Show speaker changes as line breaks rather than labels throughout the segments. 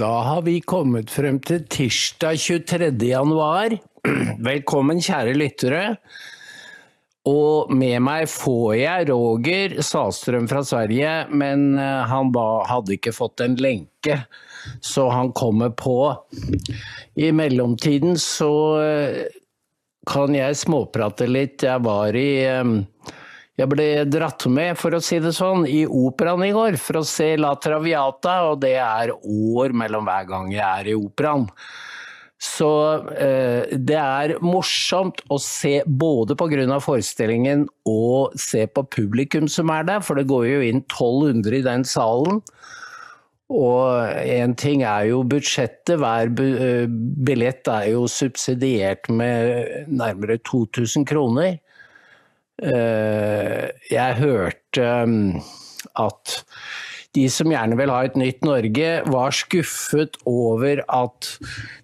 Da har vi kommet frem til tirsdag 23. januar. Velkommen, kjære lyttere. Og med meg får jeg Roger Salstrøm fra Sverige, men eh, han hadde ikke fått en lenke, så han kommer på. I mellomtiden så eh, kan jeg småprate litt. Jeg var i eh, jeg ble dratt med, for å si det sånn, i operaen i går for å se La Traviata, og det er år mellom hver gang jeg er i operaen. Så eh, det er morsomt å se både pga. forestillingen og se på publikum som er der, for det går jo inn 1200 i den salen. Og én ting er jo budsjettet, hver eh, billett er jo subsidiert med nærmere 2000 kroner. Eh, jeg hørte um, at de som gjerne vil ha et nytt Norge, var skuffet over at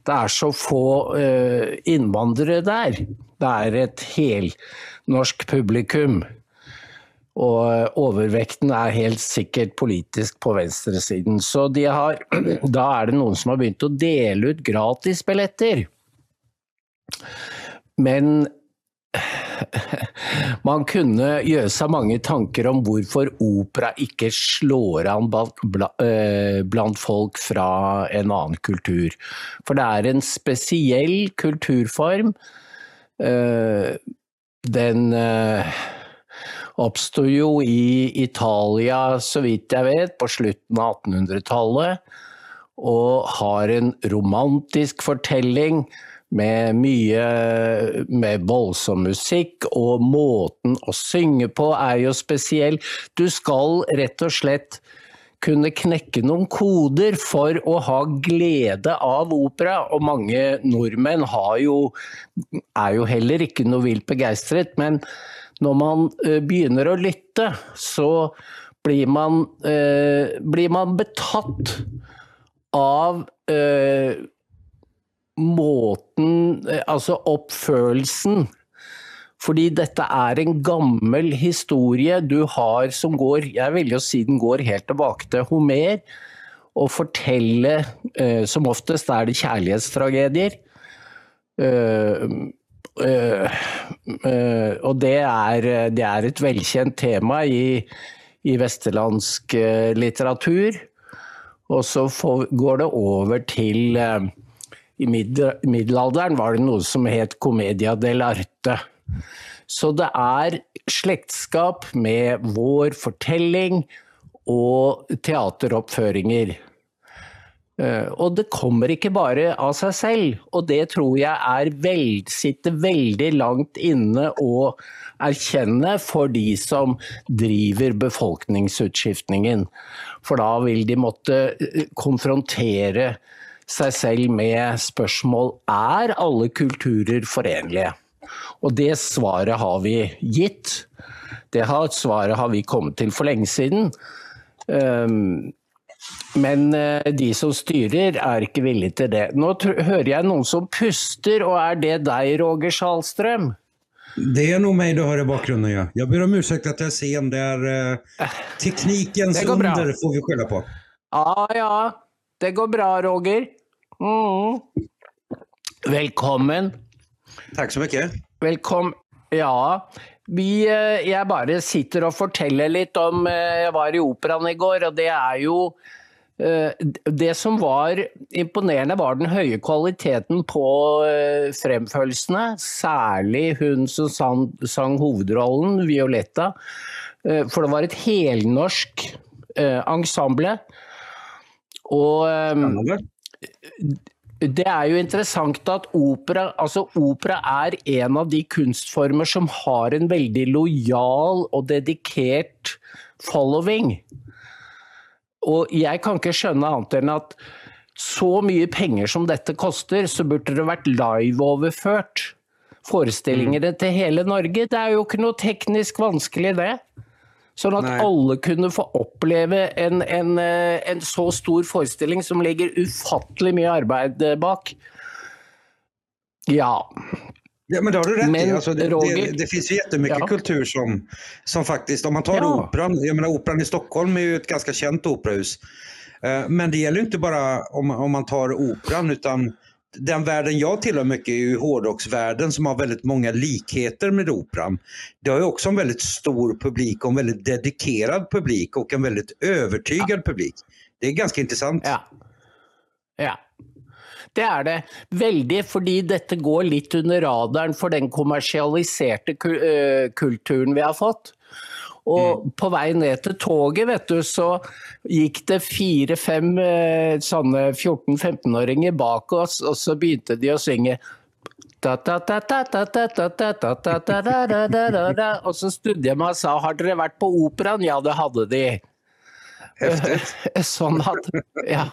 det er så få eh, innvandrere der. Det er et helnorsk publikum. Og eh, overvekten er helt sikkert politisk på venstresiden. Så har, da er det noen som har begynt å dele ut gratisbilletter. Men man kunne gjøre seg mange tanker om hvorfor opera ikke slår an eh, blant folk fra en annen kultur. For det er en spesiell kulturform. Eh, den eh, oppsto jo i Italia, så vidt jeg vet, på slutten av 1800-tallet. Og har en romantisk fortelling med mye med voldsom musikk, og måten å synge på er jo spesiell. Du skal rett og slett kunne knekke noen koder for å ha glede av opera, og mange nordmenn jo, er jo heller ikke noe vilt begeistret, men når man börjar begynner å lytte, så blir man, eh, blir man betatt av eh, måten eh, Altså oppfølelsen. Fordi dette er en gammel historie du har som går Jeg vil jo si den går helt tilbake til Homer. Å fortelle eh, Som oftest er det kjærlighetstragedier. Uh, uh, uh, og det er, det er, et velkjent tema i, i vesterlandsk litteratur. Og så får, går det over til i middelalderen var det noe som het Comedia dell'arte. Så det er slektskap med vår fortelling og teateroppføringer. Eh, og det kommer ikke bare av seg selv, og det tror jeg veld, sitter veldig langt inne å erkjenne for de som driver befolkningsutskiftningen. For da vil de måtte eh, konfrontere seg selv med spørsmål er alle kulturer forenlige. Og det svaret har vi gitt. Det svaret har vi kommet til for lenge siden. Ehm, men eh, de som styrer er ikke villige til det. Nå hører jeg noen som puster, og er det deg, Roger Salstrøm?
Det er noe meg du hører i bakgrunnen, ja. Jeg ber om unnskyld at jeg er sen. Det er uh, teknikkens under, får vi skylde på.
Ja, ja. Det går bra, Roger. Mm. Velkommen.
Takk så mye.
Velkommen. Ja. Vi, eh, jeg bare sitter og forteller litt om eh, Jeg var i operaen i går, og det er jo eh, det som var imponerende, var den høye kvaliteten på fremførelsene. Særlig hun som sang, sang hovedrollen, Violetta. For det var et helnorsk ensemble. Og det er jo interessant at opera, altså opera er en av de kunstformer som har en veldig lojal og dedikert following. Og jeg kan ikke skjønne annet enn at så mye penger som dette koster, så burde det vært live-overført forestillingene mm. til hele Norge. Det er jo ikke noe teknisk vanskelig, det. Sånn at Nei. alle kunne få oppleve en, en, eh, en, så stor forestilling som legger ufattelig mye arbeid eh, bak. Ja.
Ja, men det har du rätt men, i. Alltså, det, Roger, det, det, finns ju jättemycket ja. kultur som, som faktiskt, om man tar ja. operan, jag menar operan i Stockholm är ju ett ganska känt operahus. Eh, men det gäller inte bara om, om man tar operan utan den världen jag tillhör mycket är ju hårdrocksvärlden som har väldigt många likheter med operan. Det har ju också en väldigt stor publik och en väldigt dedikerad publik och en väldigt övertygad ja. publik. Det är ganska intressant.
Ja. ja. Det är det. Väldigt, för detta går lite under radarn för den kommersialiserade eh, kulturen vi har fått. Och mm. på väg ner till tåget vet du, så gick det fyra, fem eh, 14-15-åringar bak oss och så började de att sjunga och så studde jag mig och sa, har ni varit på operan? Ja, det hade de. sånn at Ja.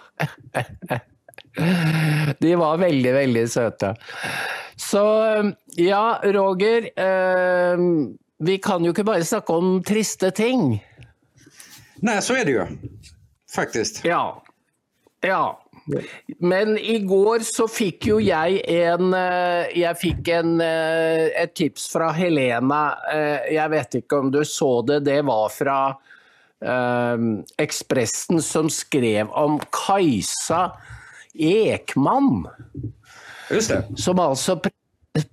De var väldigt, väldigt söta. Så ja, Roger. Vi kan ju inte bara snacka om trista ting.
Nej, så är det ju. Faktiskt.
Ja. Ja. Men igår så fick ju jag en, eh, jag fick en, eh, ett tips från Helena. Eh, jag vet inte om du såg det, det var från Expressen som skrev om Kajsa Ekman.
Just det.
Som alltså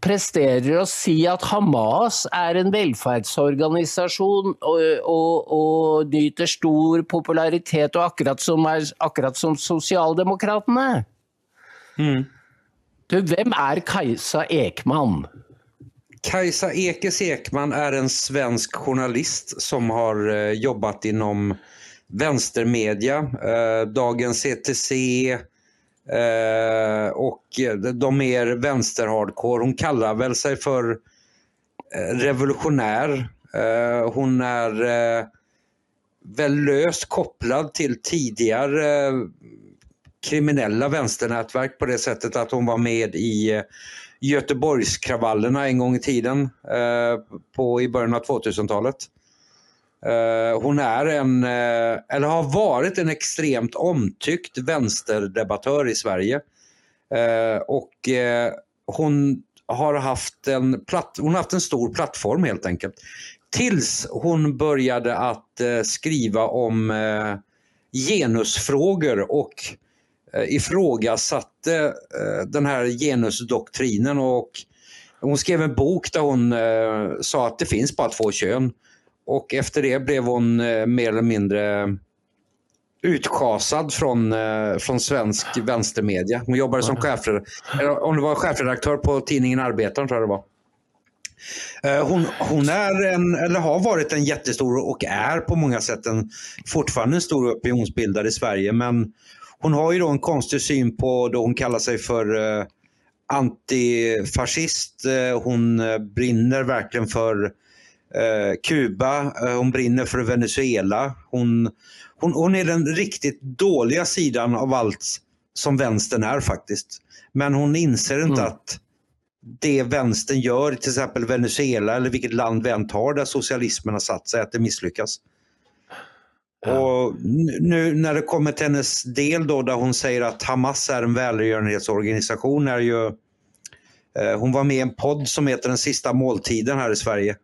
presterar att säga att Hamas är en välfärdsorganisation och, och, och nyter stor popularitet och akkurat som, är, akkurat som Socialdemokraterna. Mm. Du, vem är Kajsa Ekman?
Kajsa Ekes Ekman är en svensk journalist som har eh, jobbat inom vänstermedia, eh, Dagens ETC, Eh, och eh, de mer vänsterhardcore. Hon kallar väl sig för eh, revolutionär. Eh, hon är eh, väl löst kopplad till tidigare eh, kriminella vänsternätverk på det sättet att hon var med i eh, Göteborgskravallerna en gång i tiden eh, på, i början av 2000-talet. Eh, hon är en, eh, eller har varit en extremt omtyckt vänsterdebattör i Sverige. Eh, och hon har haft en platt, hon har haft en stor plattform helt enkelt. Tills hon började att skriva om genusfrågor och ifrågasatte den här genusdoktrinen och hon skrev en bok där hon sa att det finns bara två kön och efter det blev hon eh, mer eller mindre utschasad från, eh, från svensk vänstermedia. Hon jobbade som chefredaktör, om det var chefredaktör på tidningen Arbetaren tror jag det var. Eh, hon, hon, är en, eller har varit en jättestor och är på många sätt en, fortfarande en stor opinionsbildare i Sverige. Men hon har ju då en konstig syn på, då hon kallar sig för antifascist. Hon brinner verkligen för Kuba, eh, hon brinner för Venezuela. Hon, hon, hon är den riktigt dåliga sidan av allt som vänstern är faktiskt. Men hon inser inte mm. att det vänstern gör, till exempel Venezuela eller vilket land vi än tar där socialismen har satt sig, att det misslyckas. Ja. Och nu när det kommer till hennes del då där hon säger att Hamas är en välgörenhetsorganisation är ju eh, Hon var med i en podd som heter Den sista måltiden här i Sverige eh,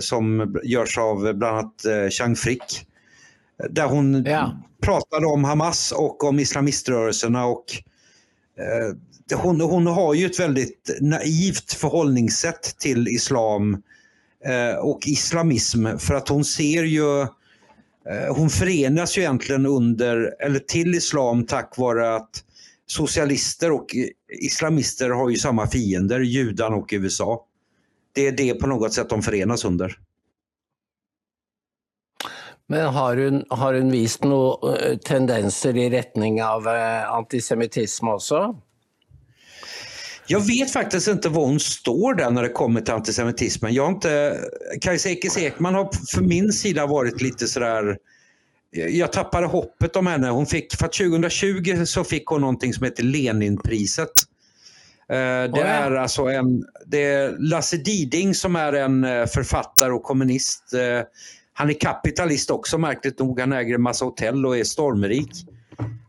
som görs av bland annat eh, Chang Frick. Där hon ja. pratade om Hamas och om islamiströrelserna. Och, eh, hon, hon har ju ett väldigt naivt förhållningssätt till islam eh, och islamism för att hon ser ju eh, hon förenas ju egentligen under, eller till islam tack vare att socialister och islamister har ju samma fiender, judarna och USA det är det på något sätt de förenas under.
Men har hon, har hon visat några eh, tendenser i riktning av eh, antisemitism också?
Jag vet faktiskt inte var hon står där när det kommer till antisemitismen. Jag har inte, Kajsa Ekis Ekman har för min sida varit lite sådär jag tappade hoppet om henne. Hon fick, för 2020 så fick hon någonting som heter Leninpriset. Eh, det är alltså en, det är Lasse Diding som är en eh, författare och kommunist. Eh, han är kapitalist också märkligt nog. Han äger en massa hotell och är stormrik.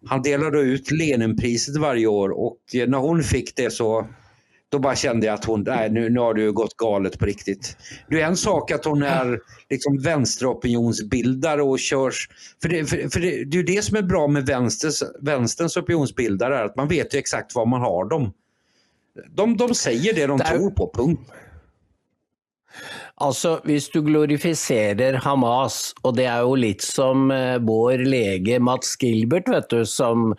Han delade ut Leninpriset varje år och när hon fick det så då bara kände jag att hon, nej nu, nu har du gått galet på riktigt. Det är en sak att hon är liksom vänsteropinionsbildare och körs, för det, för, för det, det är det som är bra med vänsters, vänsterns opinionsbildare, att man vet ju exakt var man har dem. De, de säger det de Där... tror på, punkt.
Altså, Hvis du glorifiserer Hamas, og det er jo litt som eh, vår lege Mats Gilbert, vet du, som,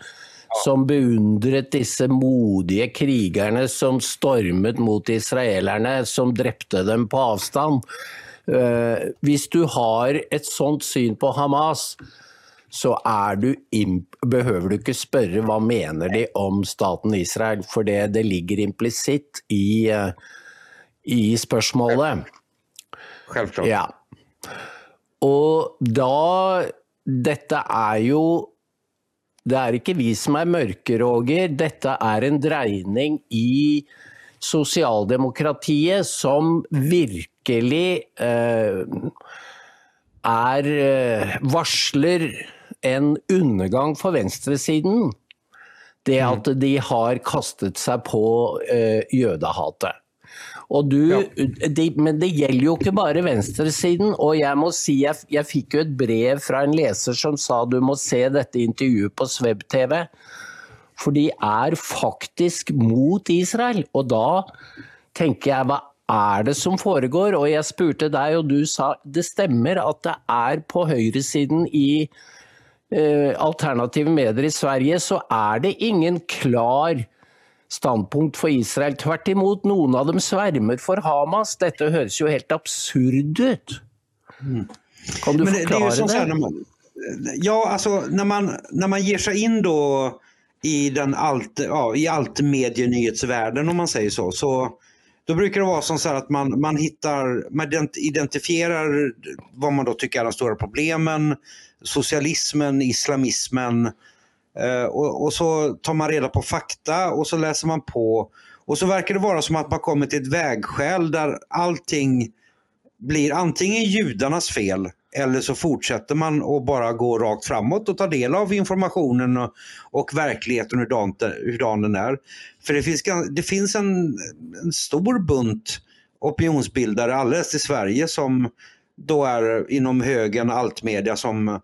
som beundret disse modige krigerne som stormet mot israelerne, som drepte dem på avstand. Uh, hvis du har et sånt syn på Hamas, så du, behøver du ikke spørre hva mener de om staten Israel, for det, det ligger implisitt i, uh, i spørsmålet.
Självklart.
Ja. Og da Dette er jo Det er ikke vi som er mørke, Roger. Dette er en dreining i sosialdemokratiet som virkelig eh, er eh, Varsler en undergang for venstresiden. Det at mm. de har kastet seg på eh, jødehatet. Du, ja. de, men det gjelder jo ikke bare venstresiden. Og jeg må si, jeg, jeg fikk jo et brev fra en leser som sa du må se dette intervjuet på Sveb-TV. For de er faktisk mot Israel. Og da tenker jeg hva er det som foregår? Og jeg spurte deg, og du sa det stemmer at det er på høyresiden i alternative medier i Sverige, så er det ingen klar standpunkt for Israel. Tvert imot, noen av dem svermer for Hamas. Dette høres jo helt absurd ut. Kan du forklare det? det?
Man, ja, alltså när man, när man ger sig in då i, den allt, ja, i allt medienyhetsvärlden om man säger så, så då brukar det vara som så att man, man hittar, man identifierar vad man då tycker är de stora problemen, socialismen, islamismen, Eh, och, och, så tar man reda på fakta och så läser man på. Och så verkar det vara som att man kommer till ett vägskäl där allting blir antingen judarnas fel eller så fortsätter man att bara gå rakt framåt och ta del av informationen och, och verkligheten hurdan, hurdan den är. För det finns, det finns en, en stor bunt opinionsbildare alldeles i Sverige som då är inom högen altmedia som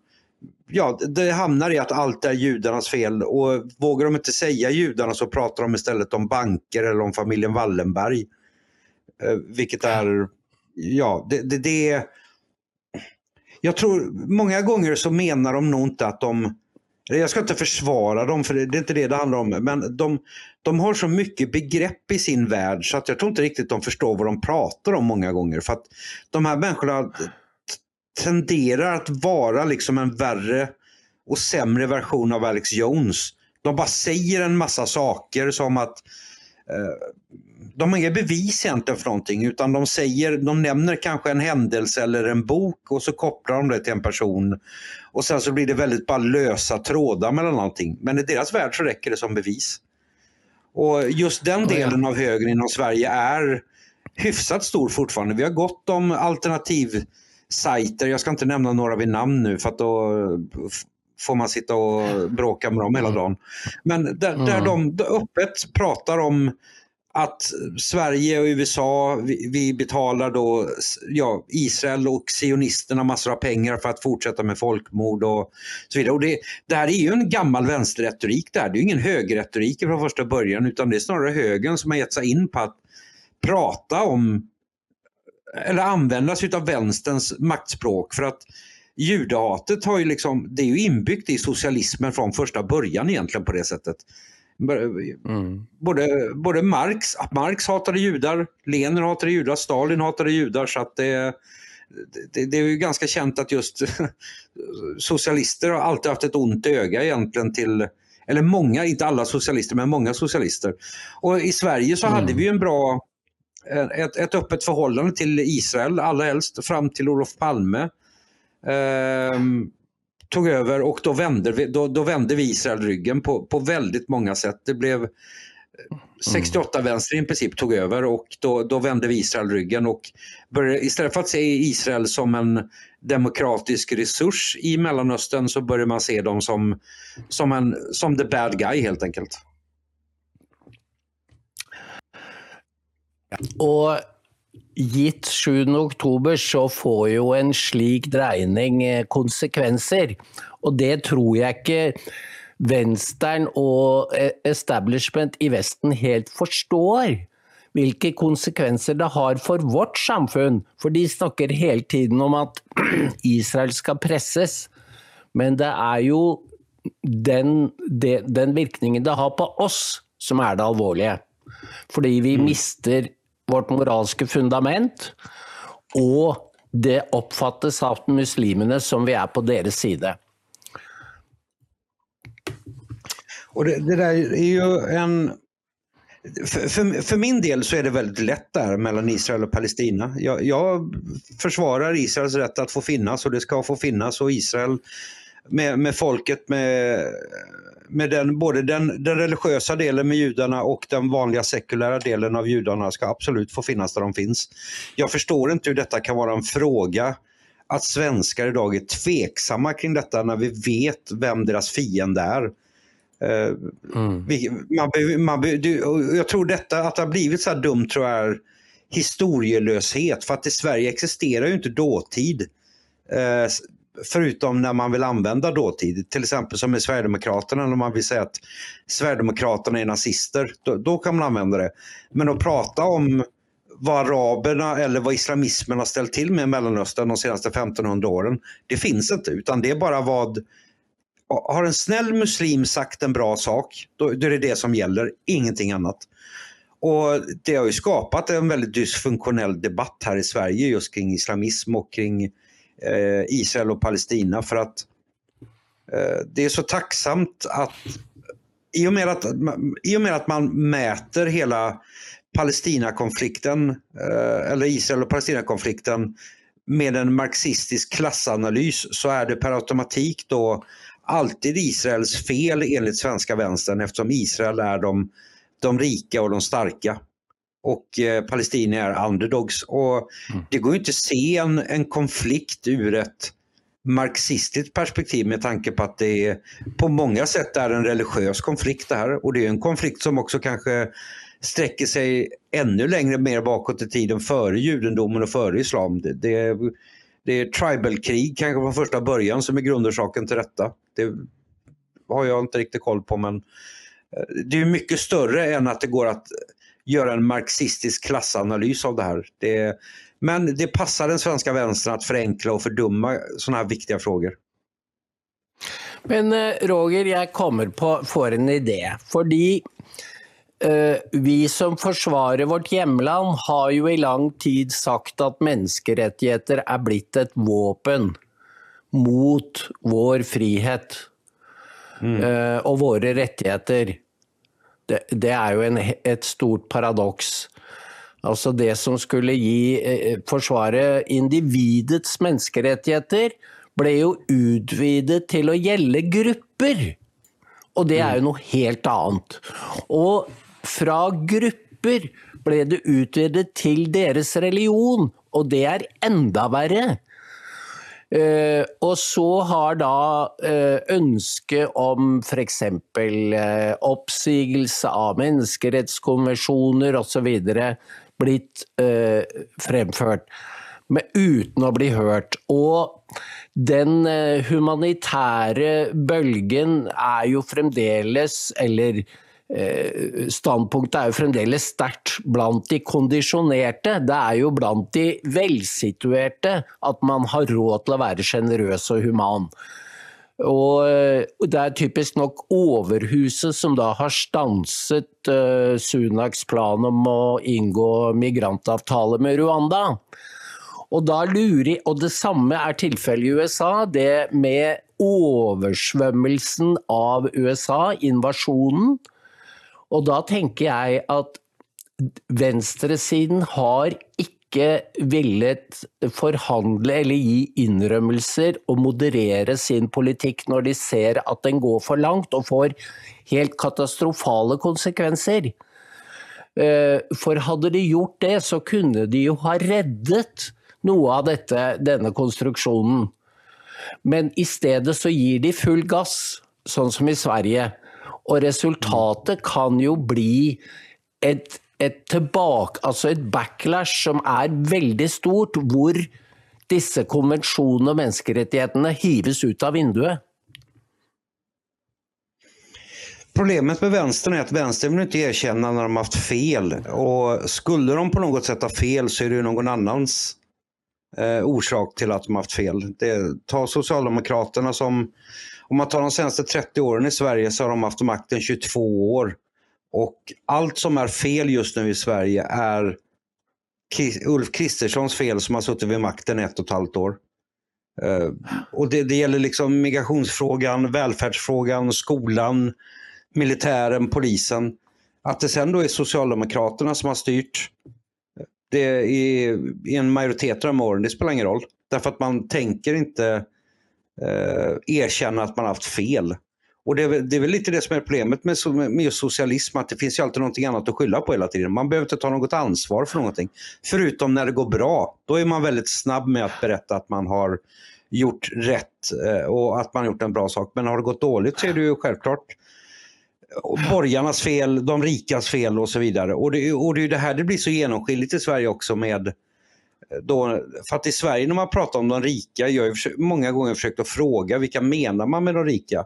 ja, det hamnar i att allt är judarnas fel och vågar de inte säga judarna så pratar de istället om banker eller om familjen Wallenberg. Eh, vilket är, ja, det, det, det Jag tror många gånger så menar de nog inte att de jag ska inte försvara dem, för det är inte det det handlar om. Men de, de har så mycket begrepp i sin värld så att jag tror inte riktigt de förstår vad de pratar om många gånger. För att de här människorna tenderar att vara liksom en värre och sämre version av Alex Jones. De bara säger en massa saker som att eh, de har inga bevis egentligen för någonting utan de säger, de nämner kanske en händelse eller en bok och så kopplar de det till en person. Och sen så blir det väldigt bara lösa trådar mellan allting. Men i deras värld så räcker det som bevis. Och just den delen av högern inom Sverige är hyfsat stor fortfarande. Vi har gott om alternativ sajter, jag ska inte nämna några vid namn nu för att då får man sitta och bråka med dem hela mm. dagen. Men där, mm. där de öppet pratar om att Sverige och USA, vi, vi, betalar då ja, Israel och sionisterna massor av pengar för att fortsätta med folkmord och så vidare. Och det, det här är ju en gammal vänsterretorik det här. Det är ingen högerretorik från första början utan det är snarare högern som har gett sig in på att prata om eller använda sig av vänsterns maktspråk för att judehatet har ju liksom, det är ju inbyggt i socialismen från första början egentligen på det sättet. Mm. Både, både Marx, Marx hatade judar, Lenin hatade judar, Stalin hatade judar så att det, det, det är ju ganska känt att just socialister har alltid haft ett ont öga egentligen till eller många, inte alla socialister, men många socialister. Och i Sverige så mm. hade vi en bra ett, ett öppet förhållande till Israel allra helst fram till Olof Palme eh, tog över och då vände, vi, då, då vände vi Israel ryggen på, på väldigt många sätt. Det blev 68 mm. vänster i princip tog över och då, då vände vi Israel ryggen och började, istället för att se Israel som en demokratisk resurs i Mellanöstern så börjar man se dem som, som, en, som the bad guy helt enkelt.
Og gitt 7. oktober så får jo en slik dreining eh, konsekvenser. Og det tror jeg ikke Venstren og eh, establishment i Vesten helt forstår. Hvilke konsekvenser det har for vårt samfunn. For de snakker hele tiden om at Israel skal presses. Men det er jo den, den virkningen det har på oss som er det alvorlige. Fordi vi mm. mister vårt moralske fundament, og det oppfattes av muslimene som vi er på deres side.
Och det, det, där är ju en... För, för, för, min del så är det väldigt lätt där mellan Israel och Palestina. Jag, jag, försvarar Israels rätt att få finnas och det ska få finnas och Israel med, med folket, med, med den, både den, den religiösa delen med judarna och den vanliga sekulära delen av judarna ska absolut få finnas där de finns. Jag förstår inte hur detta kan vara en fråga att svenskar idag är tveksamma kring detta när vi vet vem deras fiende är. Eh, mm. man, man, du, jag tror detta, att det har blivit så här dumt tror jag är historielöshet. För att i Sverige existerar ju inte dåtid. Förutom när man vill använda dåtid. Till exempel som med Sverigedemokraterna när man vill säga att Sverigedemokraterna är nazister. Då, då kan man använda det. Men att prata om vad araberna eller vad islamismen har ställt till med i Mellanöstern de senaste 1500 åren. Det finns inte, utan det är bara vad... Har en snäll muslim sagt en bra sak, då, då är det det som gäller, ingenting annat. Och Det har ju skapat en väldigt dysfunktionell debatt här i Sverige just kring islamism och kring Eh, Israel och Palestina för att eh, det är så tacksamt att i och, med att i och med att man mäter hela Palestinakonflikten eh, eller Israel och Palestinakonflikten med en marxistisk klassanalys så är det per automatik då alltid Israels fel enligt svenska vänstern eftersom Israel är de, de rika och de starka och eh, palestinier är underdogs. Och mm. Det går inte att se en, en konflikt ur ett marxistiskt perspektiv med tanke på att det är, på många sätt är en religiös konflikt det här. Och det är en konflikt som också kanske sträcker sig ännu längre mer bakåt i tiden före judendomen och före islam. Det, det, det är tribal-krig kanske från första början som är grundorsaken till detta. Det har jag inte riktigt koll på men eh, det är mycket större än att det går att göra en marxistisk klassanalys av det här. Det, men det passar den svenska vänstern att förenkla och fördumma sådana här viktiga frågor.
Men eh, Roger, jag kommer på, får en idé. Fordi uh, vi som försvarar vårt hemland har ju i lång tid sagt att människorättigheter är blivit ett vapen mot vår frihet mm. uh, och våra rättigheter. Det, det är ju en, ett stort paradox. Alltså det som skulle ge, eh, försvara individets människorättigheter blev ju utvidet till att gälla grupper. Och det är ju något helt annat. Och från grupper blev det utvidet till deras religion och det är ända värre. Uh, og så har da uh, ønsket om f.eks. Uh, eh, oppsigelse av menneskerettskonvensjoner osv. blitt uh, fremført, men uten å bli hørt. Og den humanitære bølgen er jo fremdeles, eller Eh, Eh, standpunktet er jo fremdeles sterkt blant de kondisjonerte. Det er jo blant de velsituerte at man har råd til å være sjenerøs og human. Og eh, det er typisk nok Overhuset som da har stanset eh, Sunaks plan om å inngå migrantavtale med Rwanda. Og, da lurer, og det samme er tilfellet i USA. Det med oversvømmelsen av USA, invasjonen og da tenker jeg at venstresiden har ikke villet forhandle eller gi innrømmelser og moderere sin politikk når de ser at den går for langt og får helt katastrofale konsekvenser. Eh, for hadde de gjort det, så kunne de jo ha reddet noe av dette, denne konstruksjonen. Men i stedet så gir de full gass, sånn som i Sverige. Och resultatet kan ju bli ett et, tilbake, altså et backlash som er veldig stort, hvor disse konvensjonene og menneskerettighetene hives ut av vinduet.
Problemet med vänstern är att vänstern vill inte erkänna när de har haft fel. Och skulle de på något sätt ha fel så är det någon annans eh, orsak till att de haft fel. Det, ta Socialdemokraterna som, om man tar de senaste 30 åren i Sverige så har de haft makten 22 år. Och allt som är fel just nu i Sverige är Ulf Kristerssons fel som har suttit vid makten ett och ett halvt år. Eh, och det, det, gäller liksom migrationsfrågan, välfärdsfrågan, skolan, militären, polisen. Att det sen då är Socialdemokraterna som har styrt det i, i en majoritet av de åren, det spelar ingen roll. Därför att man tänker inte eh, erkänna att man haft fel. Och det är, det är väl lite det som är problemet med, med just socialism, att det finns ju alltid någonting annat att skylla på hela tiden. Man behöver inte ta något ansvar för någonting. Förutom när det går bra. Då är man väldigt snabb med att berätta att man har gjort rätt eh, och att man har gjort en bra sak. Men har det gått dåligt så är det ju självklart borgarnas fel, de rikas fel och så vidare. Och det, och det är det här det blir så genomskinligt i Sverige också med eh, då, för att i Sverige när man pratar om de rika, jag har många gånger försökt att fråga vilka menar man med de rika?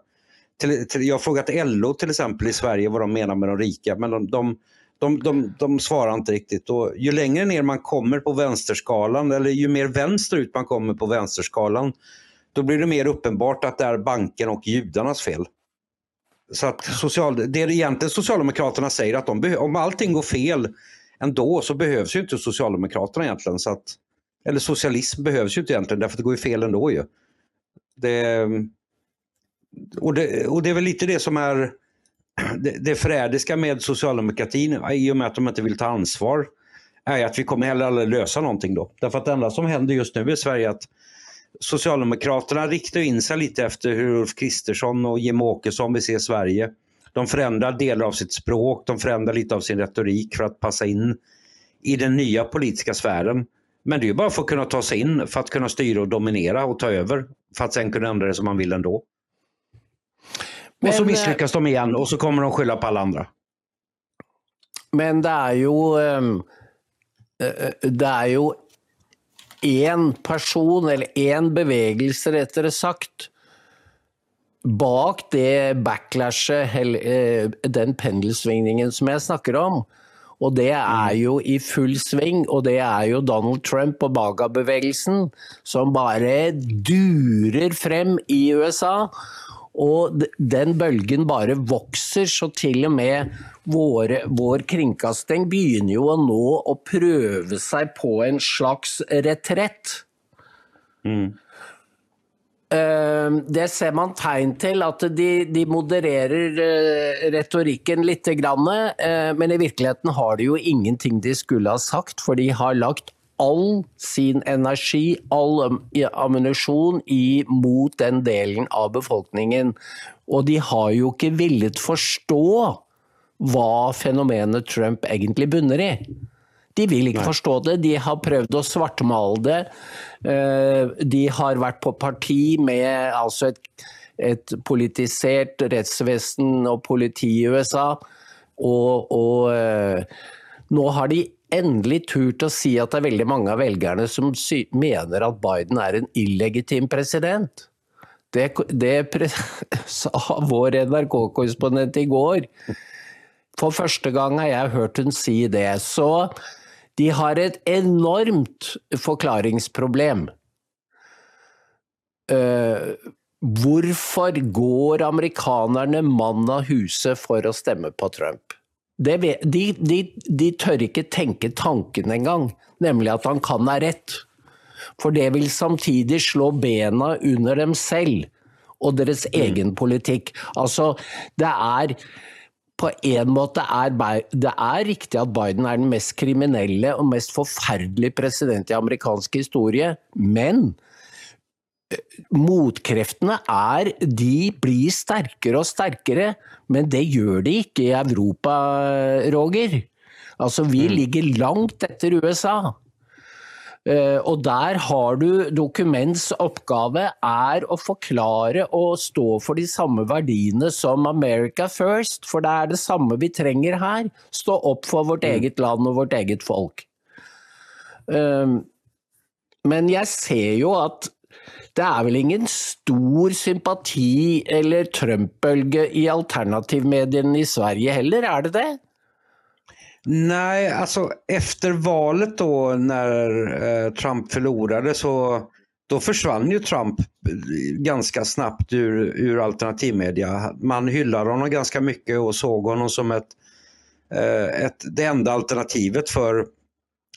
Till, till, jag har frågat LO till exempel i Sverige vad de menar med de rika, men de, de, de, de, de svarar inte riktigt. Och ju längre ner man kommer på vänsterskalan, eller ju mer vänsterut man kommer på vänsterskalan, då blir det mer uppenbart att det är banken och judarnas fel. Så att social, det är egentligen Socialdemokraterna säger att de, om allting går fel ändå så behövs ju inte Socialdemokraterna egentligen. Så att, eller socialism behövs ju inte egentligen därför att det går ju fel ändå ju. Det, och, det, och det är väl lite det som är det, det förrädiska med socialdemokratin i och med att de inte vill ta ansvar är att vi kommer heller aldrig lösa någonting då. Därför att det enda som händer just nu i Sverige är att Socialdemokraterna riktar in sig lite efter hur Ulf Kristersson och Jim Åkesson vill se Sverige. De förändrar delar av sitt språk, de förändrar lite av sin retorik för att passa in i den nya politiska sfären. Men det är bara för att kunna ta sig in, för att kunna styra och dominera och ta över. För att sen kunna ändra det som man vill ändå. Men, och så misslyckas de igen och så kommer de skylla på alla andra.
Men det är ju, ehm, eh, det är ju en person, eller en bevegelse rettere sagt, bak det backlashet, eh, den pendelsvingningen som jeg snakker om. Og det er jo i full sving, og det er jo Donald Trump og Baga-bevegelsen som bare durer frem i USA. Og den bølgen bare vokser, så til og med våre, vår kringkasting begynner jo nå å prøve seg på en slags retrett. Mm. Ehm, det ser man tegn til, at de, de modererer eh, retorikken litt. Eh, men i virkeligheten har de jo ingenting de skulle ha sagt, for de har lagt all sin energi, all ammunisjon mot den delen av befolkningen. Og de har jo ikke villet forstå hva fenomenet Trump egentlig bunner i. De vil ikke Nei. forstå det. De har prøvd å svartmale det. Eh, de har vært på parti med altså et, et politisert rettsvesen og politi i USA. Og, og eh, nå har de endelig turt å si at det er veldig mange av velgerne som mener at Biden er en illegitim president. Det, det pre sa vår NRK-korrespondent i går. For første gang har jeg hørt hun si det. Så de har et enormt forklaringsproblem. Uh, hvorfor går amerikanerne mann av huse for å stemme på Trump? Det, de, de, de, tør ikke tenke tanken engang, nemlig at han kan ha rett. For det vil samtidig slå bena under dem selv og deres mm. egen politikk. Altså, det er på en måte er, det er riktig at Biden er den mest kriminelle og mest forferdelige president i amerikansk historie, men motkreftene er De blir sterkere og sterkere, men det gjør de ikke i Europa, Roger. Altså, vi mm. ligger langt etter USA. Eh, og der har du Dokuments oppgave er å forklare og stå for de samme verdiene som America first, for det er det samme vi trenger her. Stå opp for vårt mm. eget land og vårt eget folk. Eh, men jeg ser jo at det er vel ingen stor sympati eller Trump-bølge i alternativmediene i Sverige heller, er det det?
Nej, alltså efter valet då när eh, Trump förlorade så då försvann ju Trump ganska snabbt ur, ur alternativmedia. Man hyllade honom ganska mycket och såg honom som ett, eh, ett, det enda alternativet för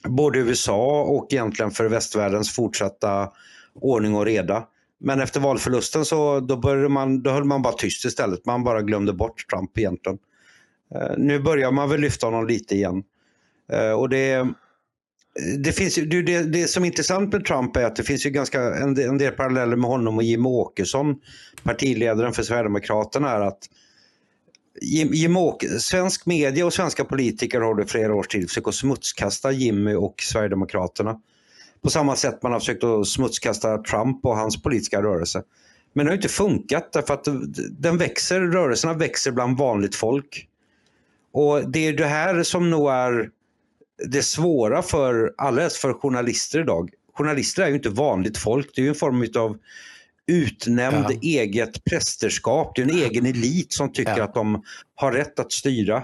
både USA och egentligen för västvärldens fortsatta ordning och reda. Men efter valförlusten så då, började man, då höll man bara tyst istället. Man bara glömde bort Trump egentligen. Eh, nu börjar man väl lyfta honom lite igen. Eh, och det, det, finns, det, det som är intressant med Trump är att det finns ju ganska, en, en del paralleller med honom och Jimmie Åkesson, partiledaren för Sverigedemokraterna, är att Jim Åke, svensk media och svenska politiker har i flera års tid försökt smutskasta Jimmy och Sverigedemokraterna. På samma sätt man har försökt att smutskasta Trump och hans politiska rörelse. Men det har inte funkat därför att den växer, rörelserna växer bland vanligt folk. Och det är det här som nog är det svåra för alla, för journalister idag. Journalister är ju inte vanligt folk, det är ju en form av utnämnd ja. eget prästerskap. Det är en egen elit som tycker ja. att de har rätt att styra.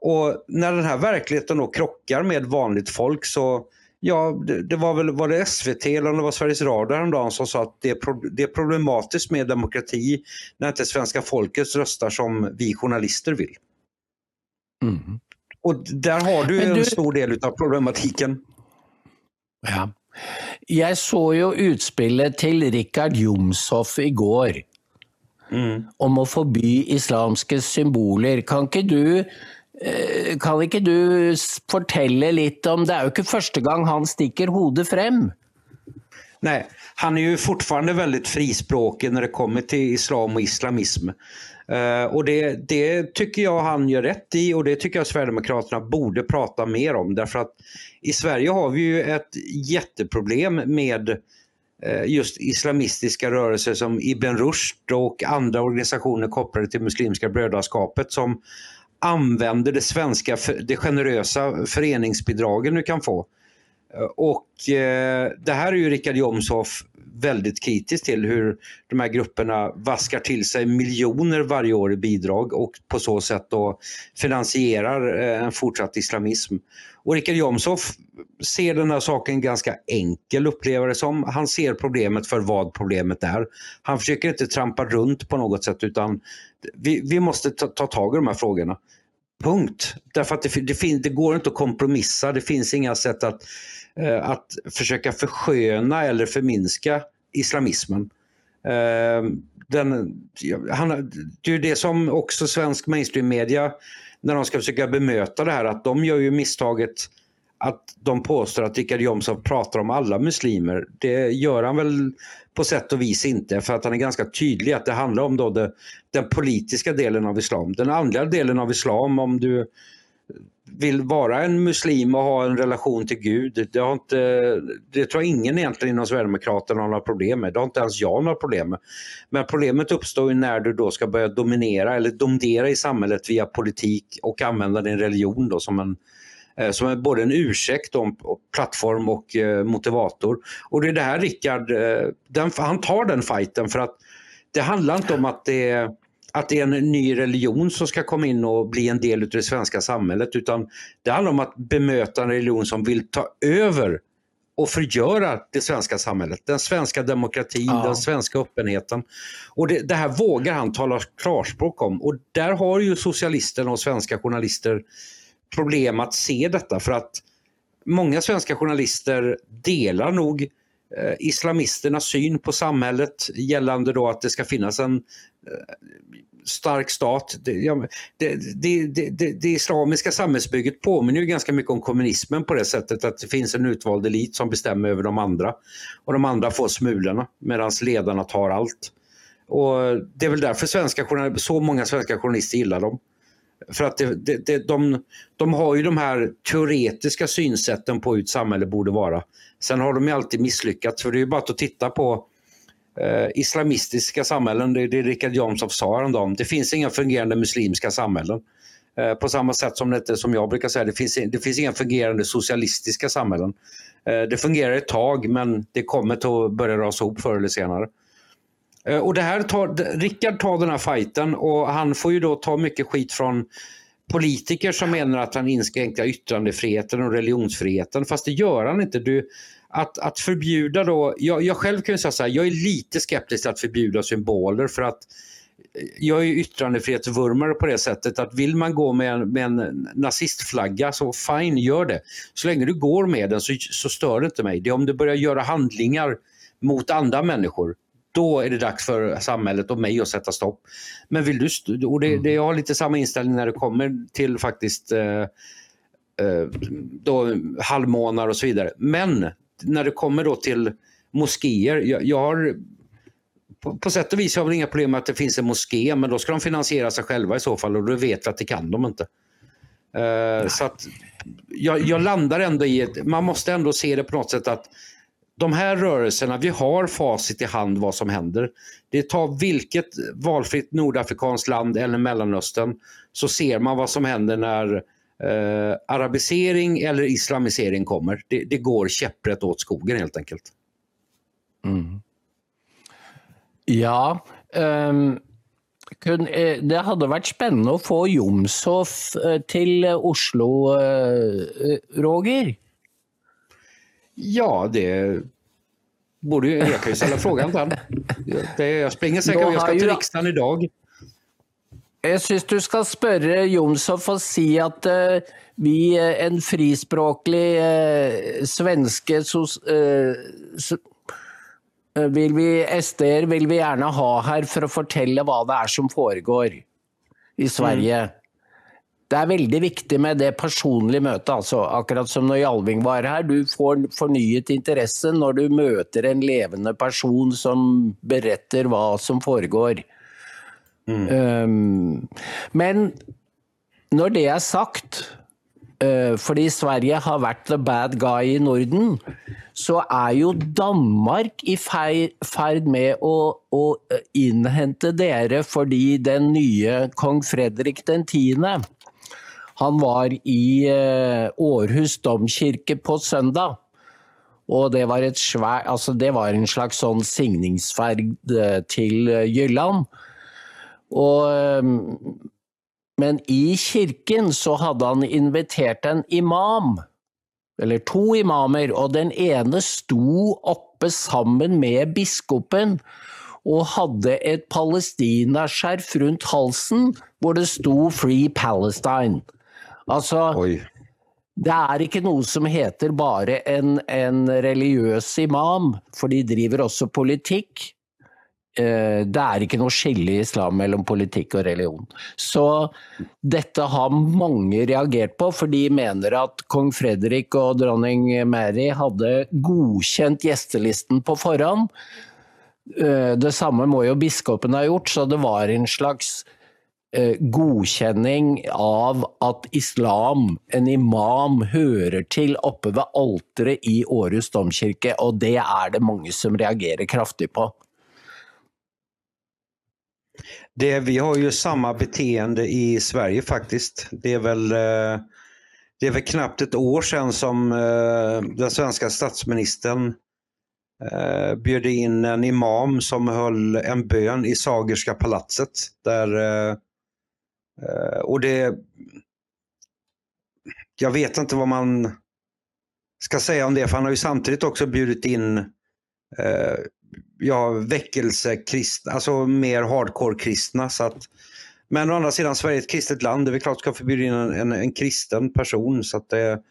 Och när den här verkligheten då krockar med vanligt folk så Ja, det, det, var väl var det SVT eller det var Sveriges Radio häromdagen som sa att det är, pro, det är problematiskt med demokrati när inte svenska folket röstar som vi journalister vill. Mm. Och där har du, du en stor del av problematiken.
Ja. Jag såg ju utspelet till Richard Jomshoff igår mm. om att förby islamska symboler. Kan inte du Eh, kan inte du fortelle litt om Det är jo inte första gången han sticker huvudet frem?
Nej, han är ju fortfarande väldigt frispråkig när det kommer till islam och islamism. Uh, och det, det, tycker jag han gör rätt i och det tycker jag Sverigedemokraterna borde prata mer om. Därför att i Sverige har vi ju ett jätteproblem med uh, just islamistiska rörelser som Ibn Rushd och andra organisationer kopplade till Muslimska brödraskapet som använder det svenska, det generösa föreningsbidragen du kan få. Och eh, det här är ju Richard Jomshof väldigt kritisk till hur de här grupperna vaskar till sig miljoner varje år i bidrag och på så sätt då finansierar eh, en fortsatt islamism. Och Richard Jomshof ser den här saken ganska enkel, upplever det som. Han ser problemet för vad problemet är. Han försöker inte trampa runt på något sätt utan vi, vi måste ta, ta tag i de här frågorna. Punkt. Därför att det, det, det, går inte att kompromissa. Det finns inga sätt att Eh, att försöka försköna eller förminska islamismen. Eh, den, han, det är det som också svensk mainstream-media, när de ska försöka bemöta det här, att de gör ju misstaget att de påstår att Richard Jomshof pratar om alla muslimer. Det gör han väl på sätt och vis inte för att han är ganska tydlig att det handlar om då det, den politiska delen av islam. Den andra delen av islam, om du vill vara en muslim och ha en relation till Gud, det, har inte, det tror jag ingen egentligen inom Sverigedemokraterna har några problem med. Det har inte ens jag några problem med. Men problemet uppstår när du då ska börja dominera eller domdera i samhället via politik och använda din religion då som en eh, som är både en ursäkt, om, plattform och eh, motivator. Och det är det här Rickard, eh, den, han tar den fighten för att det handlar inte om att det är att det är en ny religion som ska komma in och bli en del av det svenska samhället utan det handlar om att bemöta en religion som vill ta över och förgöra det svenska samhället. Den svenska demokratin, ja. den svenska öppenheten. Och det, det, här vågar han tala klarspråk om och där har ju socialisterna och svenska journalister problem att se detta för att många svenska journalister delar nog Eh, islamisternas syn på samhället gällande då att det ska finnas en eh, stark stat. Det, det, det, det, det, islamiska samhällsbygget påminner ju ganska mycket om kommunismen på det sättet att det finns en utvald elit som bestämmer över de andra. Och de andra får smulorna medan ledarna tar allt. Och Det är väl därför svenska så många svenska journalister gillar dem för att det, det, det, de, de har ju de här teoretiska synsätten på hur ett samhälle borde vara. Sen har de ju alltid misslyckats, för det är ju bara att titta på eh, islamistiska samhällen, det, är det Richard Jomshof sa häromdagen. Det finns inga fungerande muslimska samhällen. Eh, på samma sätt som, det, som jag brukar säga, det finns, det finns inga fungerande socialistiska samhällen. Eh, det fungerar ett tag, men det kommer att börja rasa ihop förr eller senare. Eh, och det här tar, Rickard tar den här fighten och han får ju då ta mycket skit från politiker som menar att han inskränker yttrandefriheten och religionsfriheten. Fast det gör han inte. Du, att, att förbjuda då, jag, jag själv kan ju säga så här, jag är lite skeptisk till att förbjuda symboler för att eh, jag är yttrandefrihetsvurmare på det sättet att vill man gå med en, med en nazistflagga så fine, gör det. Så länge du går med den så, så stör det inte mig. Det är om du börjar göra handlingar mot andra människor då är det dags för samhället och mig att sätta stopp. Men vill du, och det, mm. det, jag har lite samma inställning när det kommer till faktiskt eh, eh, då, halvmånar och så vidare. Men när det kommer då till moskéer, jag, jag har på, på sätt och vis har jag väl inga problem med att det finns en moské, men då ska de finansiera sig själva i så fall och då vet vi att det kan de inte. Uh, så att jag, jag, landar ändå i att man måste ändå se det på något sätt att de här rörelserna, vi har facit i hand vad som händer. Det tar vilket valfritt nordafrikanskt land eller Mellanöstern så ser man vad som händer när eh, arabisering eller islamisering kommer. Det, det går käpprätt åt skogen helt enkelt. Mm.
Ja, um, det hade varit spännande att få Jomshof eh, till Oslo, eh, eh Roger.
Ja, det borde jag kan ju ställa frågan till. Jag springer säkert, jag ska till riksdagen idag.
Jag syns du ska fråga Jomshof och säga att uh, vi, en frispråklig uh, svenske uh, vill vi, SDR vill vi gärna ha här för att berätta vad det är som pågår i Sverige. Mm. Det är väldigt viktigt med det personliga mötet, alltså, akkurat som när Jalving var här. Du får förnyat intresse när du möter en levande person som berättar vad som pågår. Mm. Um, men när det är sagt, uh, för Sverige har varit the bad guy i Norden, så är ju Danmark i färd med att, att inhämta dere för den nya kung Fredrik den tionde han var i eh, Århus domkirke på søndag. Og det var, ett svär, det var en slags sånn signingsferd eh, til till Jylland. Og, men i kyrkan så hade han invitert en imam, eller två imamer, og den ene stod uppe sammen med biskopen och hade ett palestinaskjerf runt halsen där det stod Free Palestine. Altså, Oi. Det er ikke noe som heter bare en, en religiøs imam, for de driver også politikk. Eh, det er ikke noe skille i islam mellom politikk og religion. Så dette har mange reagert på, for de mener at kong Fredrik og dronning Mary hadde godkjent gjestelisten på forhånd. Eh, det samme må jo biskopen ha gjort, så det var en slags Eh, godkjenning av at islam, en imam, hører til oppe ved alteret i Århus domkirke, og det er det mange som reagerar kraftigt på.
Det, vi har ju samma beteende i Sverige faktiskt. Det är väl, eh, det är väl knappt ett år sedan som eh, den svenska statsministern bjöd in en imam som höll en bön i Sagerska palatset. Där Eh, och det... Jag vet inte vad man ska säga om det, för han har ju samtidigt också bjudit in eh, ja, väckelsekristna, alltså mer hardcore-kristna. Så att, men å andra sidan, Sverige är ett kristet land. Det är väl klart att ska förbjuda in en, en, en, kristen person. Så att det,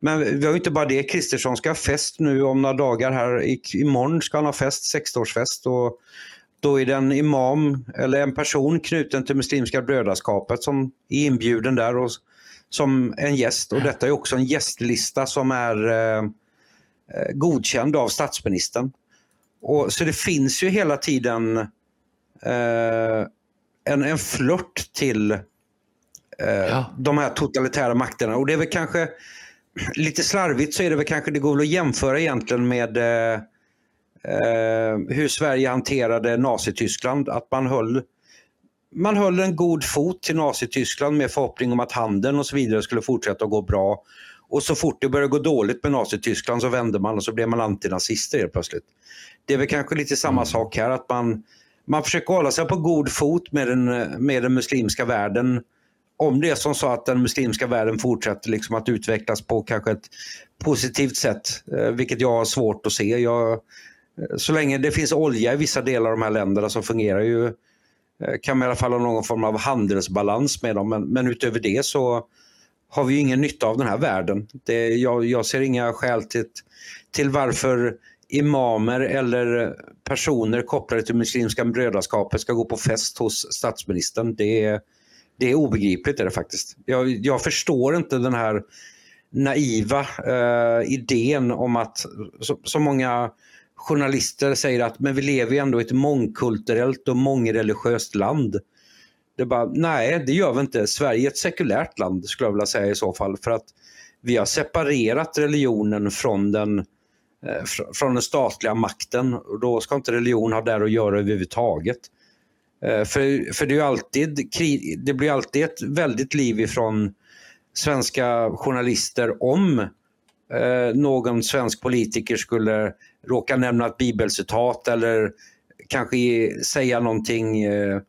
men vi har ju inte bara det. Kristersson ska ha fest nu om några dagar. här. I, imorgon ska han ha fest, 60-årsfest. Och då är det en imam eller en person knuten till Muslimska brödraskapet som är inbjuden där och, som en gäst. Och detta är också en gästlista som är eh, eh, godkänd av statsministern. Och, så det finns ju hela tiden eh, en, en flört till eh, ja. de här totalitära makterna. Och det är väl kanske, lite slarvigt så är det väl kanske, det går väl att jämföra egentligen med eh, hur Sverige hanterade Nazityskland. Att man höll, man höll en god fot till Nazityskland med förhoppning om att handeln och så vidare skulle fortsätta att gå bra. Och så fort det började gå dåligt med Nazityskland så vände man och så blev man antinazister helt plötsligt. Det är väl kanske lite samma mm. sak här, att man, man försöker hålla sig på god fot med den, med den muslimska världen. Om det är som så att den muslimska världen fortsätter liksom att utvecklas på kanske ett positivt sätt, eh, vilket jag har svårt att se. Jag, Eh, så länge det finns olja i vissa delar av de här länderna så fungerar ju, eh, kan man i alla fall ha någon form av handelsbalans med dem. Men, men utöver det så har vi ingen nytta av den här världen. Det, jag, jag ser inga skäl till, till varför imamer eller personer kopplade till Muslimska brödraskapet ska gå på fest hos statsministern. Det är, det är obegripligt är det faktiskt. Jag, jag förstår inte den här naiva eh, idén om att så, så, många journalister säger att men vi lever ju ändå i ett mångkulturellt och mångreligiöst land. Det bara, nej, det gör vi inte. Sverige är ett sekulärt land skulle jag vilja säga i så fall. För att vi har separerat religionen från den, eh, från den statliga makten. Och då ska inte religion ha där att göra överhuvudtaget. Eh, för, för det, är alltid, det blir alltid ett väldigt liv ifrån svenska journalister om eh, någon svensk politiker skulle råka nämna ett bibelcitat eller kanske säga någonting eh,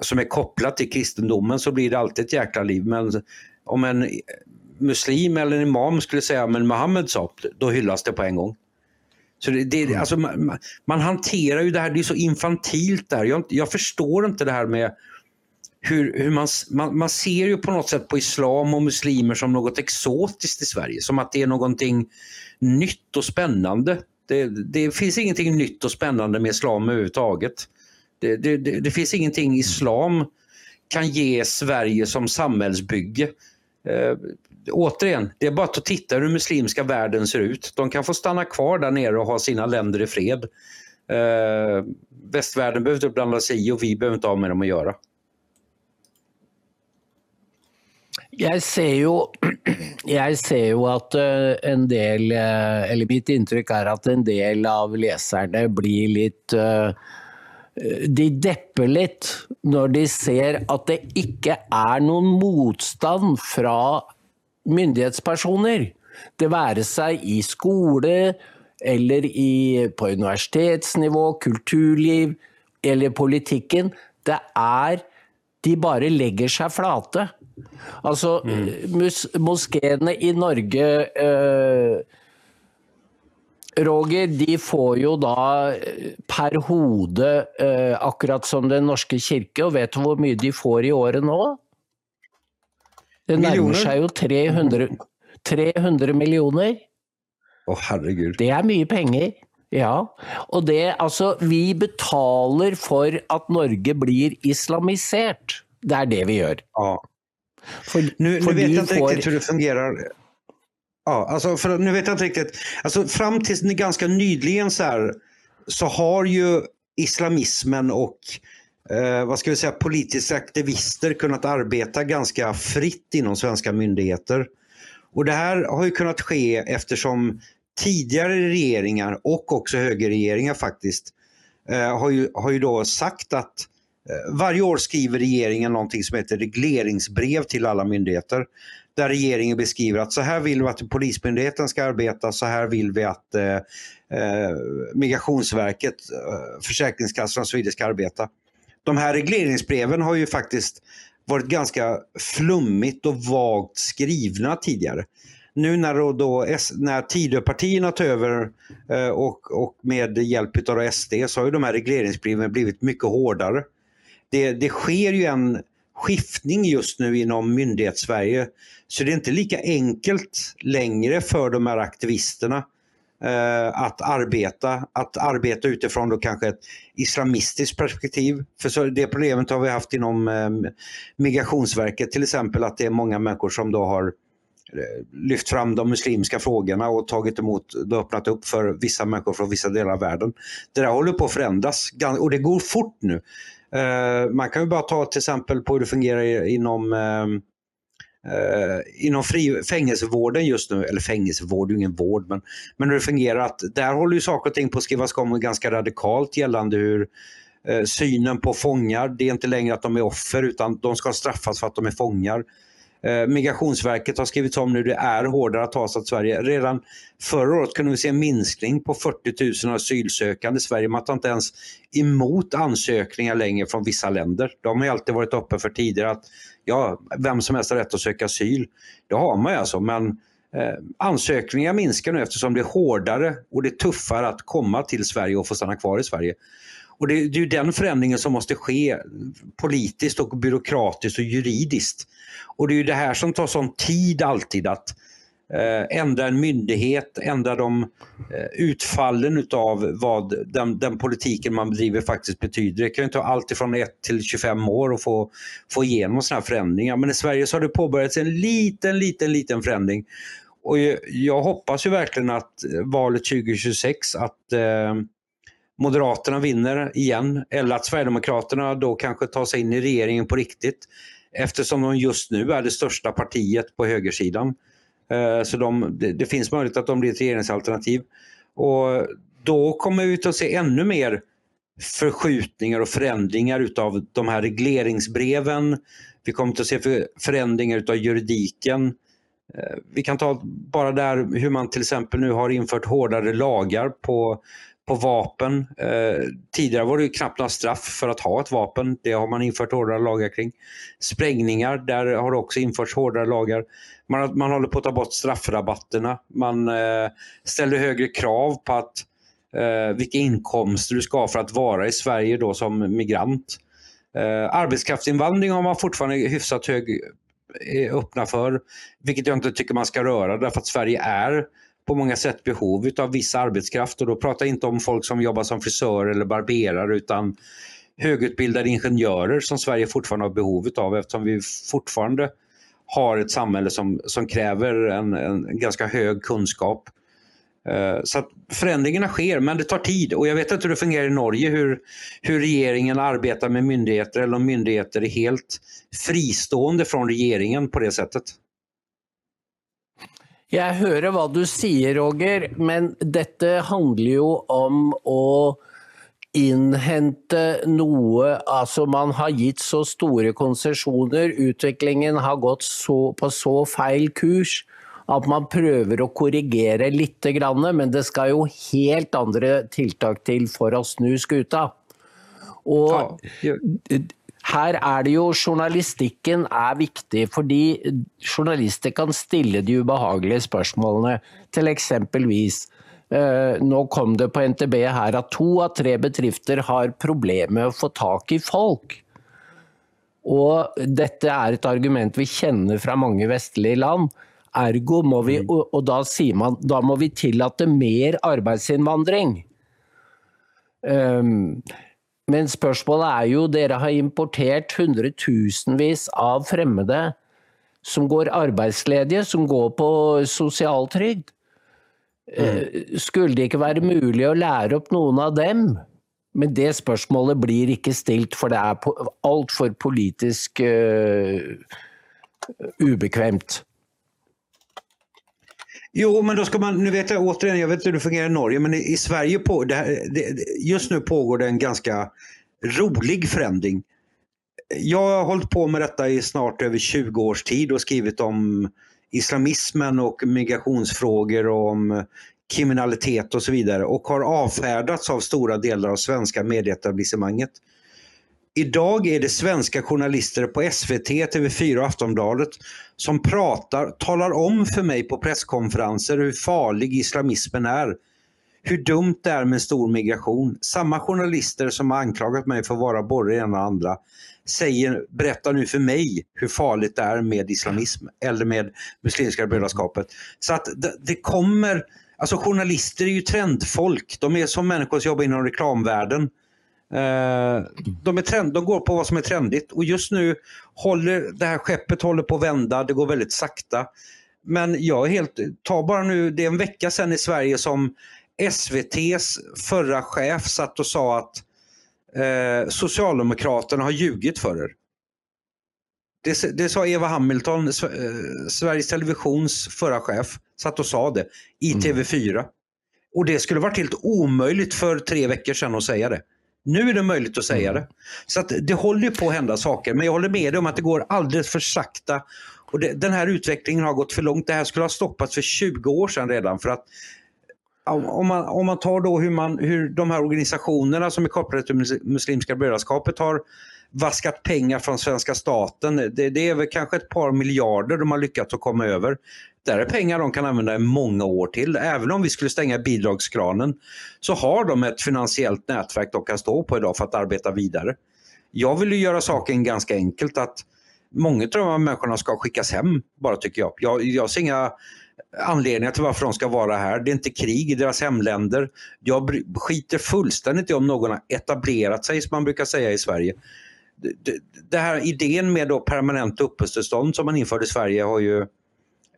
som är kopplat till kristendomen så blir det alltid ett jäkla liv. Men om en muslim eller en imam skulle säga men Muhammed sa, då hyllas det på en gång. Så det, det, mm. alltså, man, man, hanterar ju det här, det är så infantilt där. Jag, jag förstår inte det här med hur, hur man, man, man, ser ju på något sätt på islam och muslimer som något exotiskt i Sverige. Som att det är någonting nytt och spännande. Det, det finns ingenting nytt och spännande med islam överhuvudtaget. Det, det, det, det finns ingenting islam kan ge Sverige som samhällsbygge. Eh, återigen, det är bara att titta hur den muslimska världen ser ut. De kan få stanna kvar där nere och ha sina länder i fred. Eh, västvärlden behöver inte blanda sig i och vi behöver inte ha med dem att göra.
Jag ser ju, jeg ser jo att eh, en del, eh, eller mitt intryck är att en del av läsarna blir lite eh, de depper litt når de ser at det ikke er noen motstand fra myndighetspersoner. Det være seg i skole eller i, på universitetsnivå, kulturliv eller politikken. Det er De bare legger seg flate. Altså, mm. moskeene i Norge øh, Roger, de får jo da eh, per hode eh, akkurat som Den norske kirke, og vet du hvor mye de får i året nå? Det nærmer seg jo 300, 300 millioner.
Å, oh, herregud.
Det er mye penger. Ja. Og det, altså, vi betaler for at Norge blir islamisert. Det er det vi gjør.
Ja. For, nu, nu vet jag inte får... riktigt hur det fungerar Ja, alltså för, nu vet jag inte riktigt. Alltså fram tills ganska nyligen så, här, så har ju islamismen och eh, vad ska vi säga, politiska aktivister kunnat arbeta ganska fritt inom svenska myndigheter. Och det här har ju kunnat ske eftersom tidigare regeringar och också högerregeringar faktiskt eh, har, ju, har ju då sagt att varje år skriver regeringen någonting som heter regleringsbrev till alla myndigheter där regeringen beskriver att så här vill vi att Polismyndigheten ska arbeta, så här vill vi att eh, eh Migrationsverket, eh, Försäkringskassan och så vidare ska arbeta. De här regleringsbreven har ju faktiskt varit ganska flummigt och vagt skrivna tidigare. Nu när, då, då när Tidöpartierna tar över eh, och, och med hjälp av SD så har ju de här regleringsbreven blivit mycket hårdare. Det, det sker ju en skiftning just nu inom myndighetssverige. Så det är inte lika enkelt längre för de här aktivisterna eh, att arbeta, att arbeta utifrån då kanske ett islamistiskt perspektiv. För så det problemet har vi haft inom eh, Migrationsverket till exempel att det är många människor som då har eh, lyft fram de muslimska frågorna och tagit emot, och öppnat upp för vissa människor från vissa delar av världen. Det där håller på att förändras och det går fort nu. Eh, man kan ju bara ta till exempel på hur det fungerar inom eh, eh, inom fri, fängelsevården just nu, eller fängelsevård det är ingen vård, men, men hur det fungerar, att där håller ju saker och ting på att skrivas om ganska radikalt gällande hur eh, synen på fångar, det är inte längre att de är offer utan de ska straffas för att de är fångar. Eh, Migrationsverket har skrivit om nu, det är hårdare att ta sig till Sverige. Redan förra året kunde vi se en minskning på 40 000 asylsökande i Sverige. Man tar inte ens emot ansökningar längre från vissa länder. De har alltid varit öppna för tidigare att ja, vem som helst har rätt att söka asyl. Det har man ju alltså, men eh, ansökningar minskar nu eftersom det är hårdare och det är tuffare att komma till Sverige och få stanna kvar i Sverige. Och det, det är ju den förändringen som måste ske politiskt och byråkratiskt och juridiskt. Och det är ju det här som tar sån tid alltid att eh, ändra en myndighet, ändra de eh, utfallen utav vad den, den, politiken man bedriver faktiskt betyder. Det kan ju ta allt ifrån 1 till 25 år att få, få igenom sådana här förändringar. Men i Sverige så har det påbörjats en liten, liten, liten förändring. Och jag, jag hoppas ju verkligen att valet 2026 att eh, Moderaterna vinner igen eller att Sverigedemokraterna då kanske tar sig in i regeringen på riktigt eftersom de just nu är det största partiet på högersidan. Eh, så de, det, finns möjlighet att de blir ett regeringsalternativ. Och då kommer vi att se ännu mer förskjutningar och förändringar utav de här regleringsbreven. Vi kommer att se förändringar utav juridiken. Eh, vi kan ta bara där hur man till exempel nu har infört hårdare lagar på på vapen. Eh, tidigare var det knappt några straff för att ha ett vapen. Det har man infört hårdare lagar kring. Sprängningar, där har det också införts hårdare lagar. Man, man håller på att ta bort straffrabatterna. Man eh, ställer högre krav på att eh, vilka inkomster du ska ha för att vara i Sverige då som migrant. Eh, arbetskraftsinvandring har man fortfarande hyfsat hög eh, öppna för, vilket jag inte tycker man ska röra därför att Sverige är på många sätt behov av viss arbetskraft och då pratar jag inte om folk som jobbar som frisör eller barberare utan högutbildade ingenjörer som Sverige fortfarande har behov av eftersom vi fortfarande har ett samhälle som, som kräver en, en ganska hög kunskap. Eh, så att förändringarna sker, men det tar tid och jag vet inte hur det fungerar i Norge, hur, hur regeringen arbetar med myndigheter eller om myndigheter är helt fristående från regeringen på det sättet.
Jeg hører hva du sier, Roger, men dette handler jo om å innhente noe Altså, man har gitt så store konsesjoner, utviklingen har gått så, på så feil kurs at man prøver å korrigere litt, men det skal jo helt andre tiltak til for å snu skuta. Og her er det jo Journalistikken er viktig, fordi journalister kan stille de ubehagelige spørsmålene. Til eksempelvis eh, nå kom det på NTB her at to av tre bedrifter har problemer med å få tak i folk. Og dette er et argument vi kjenner fra mange vestlige land. Ergo må vi, mm. og da sier man, da må vi tillate mer arbeidsinnvandring. Um, men spørsmålet er jo, dere har importert hundretusenvis av fremmede som går arbeidsledige, som går på sosialtrygd. Mm. Skulle det ikke være mulig å lære opp noen av dem? Men det spørsmålet blir ikke stilt, for det er altfor politisk uh, ubekvemt.
Jo, men då ska man, nu vet jag återigen, jag vet inte hur det fungerar i Norge, men i, i Sverige på, det här, det, just nu pågår det en ganska rolig förändring. Jag har hållit på med detta i snart över 20 års tid och skrivit om islamismen och migrationsfrågor och om kriminalitet och så vidare och har avfärdats av stora delar av svenska medieetablissemanget. Idag är det svenska journalister på SVT, TV4 och Aftonbladet som pratar, talar om för mig på presskonferenser hur farlig islamismen är. Hur dumt det är med stor migration. Samma journalister som har anklagat mig för att vara både det ena och andra säger, berättar nu för mig hur farligt det är med islamism eller med Muslimska brödraskapet. Så att det, det kommer, alltså journalister är ju trendfolk. De är som människor som jobbar inom reklamvärlden. Eh, de, är trend, de går på vad som är trendigt och just nu håller det här skeppet håller på att vända, det går väldigt sakta. Men jag är helt, ta bara nu, det är en vecka sedan i Sverige som SVTs förra chef satt och sa att eh, Socialdemokraterna har ljugit för er. Det, det sa Eva Hamilton, Sveriges Televisions förra chef, satt och sa det i TV4. Och det skulle varit helt omöjligt för tre veckor sedan att säga det. Nu är det möjligt att säga det. Så att det håller på att hända saker, men jag håller med dig om att det går alldeles för sakta. Och det, den här utvecklingen har gått för långt. Det här skulle ha stoppats för 20 år sedan redan. för att om man, om man tar då hur, man, hur de här organisationerna som är kopplade till Muslimska brödraskapet har vaskat pengar från svenska staten. Det, det, är väl kanske ett par miljarder de har lyckats att komma över. Där är pengar de kan använda i många år till. Även om vi skulle stänga bidragskranen så har de ett finansiellt nätverk de kan stå på idag för att arbeta vidare. Jag vill ju göra saken ganska enkelt att många av de här människorna ska skickas hem bara tycker jag. Jag, jag ser inga anledningar till varför de ska vara här. Det är inte krig i deras hemländer. Jag skiter fullständigt i om någon har etablerat sig som man brukar säga i Sverige. Det, det här idén med då permanent uppehållstillstånd som man införde i Sverige har ju,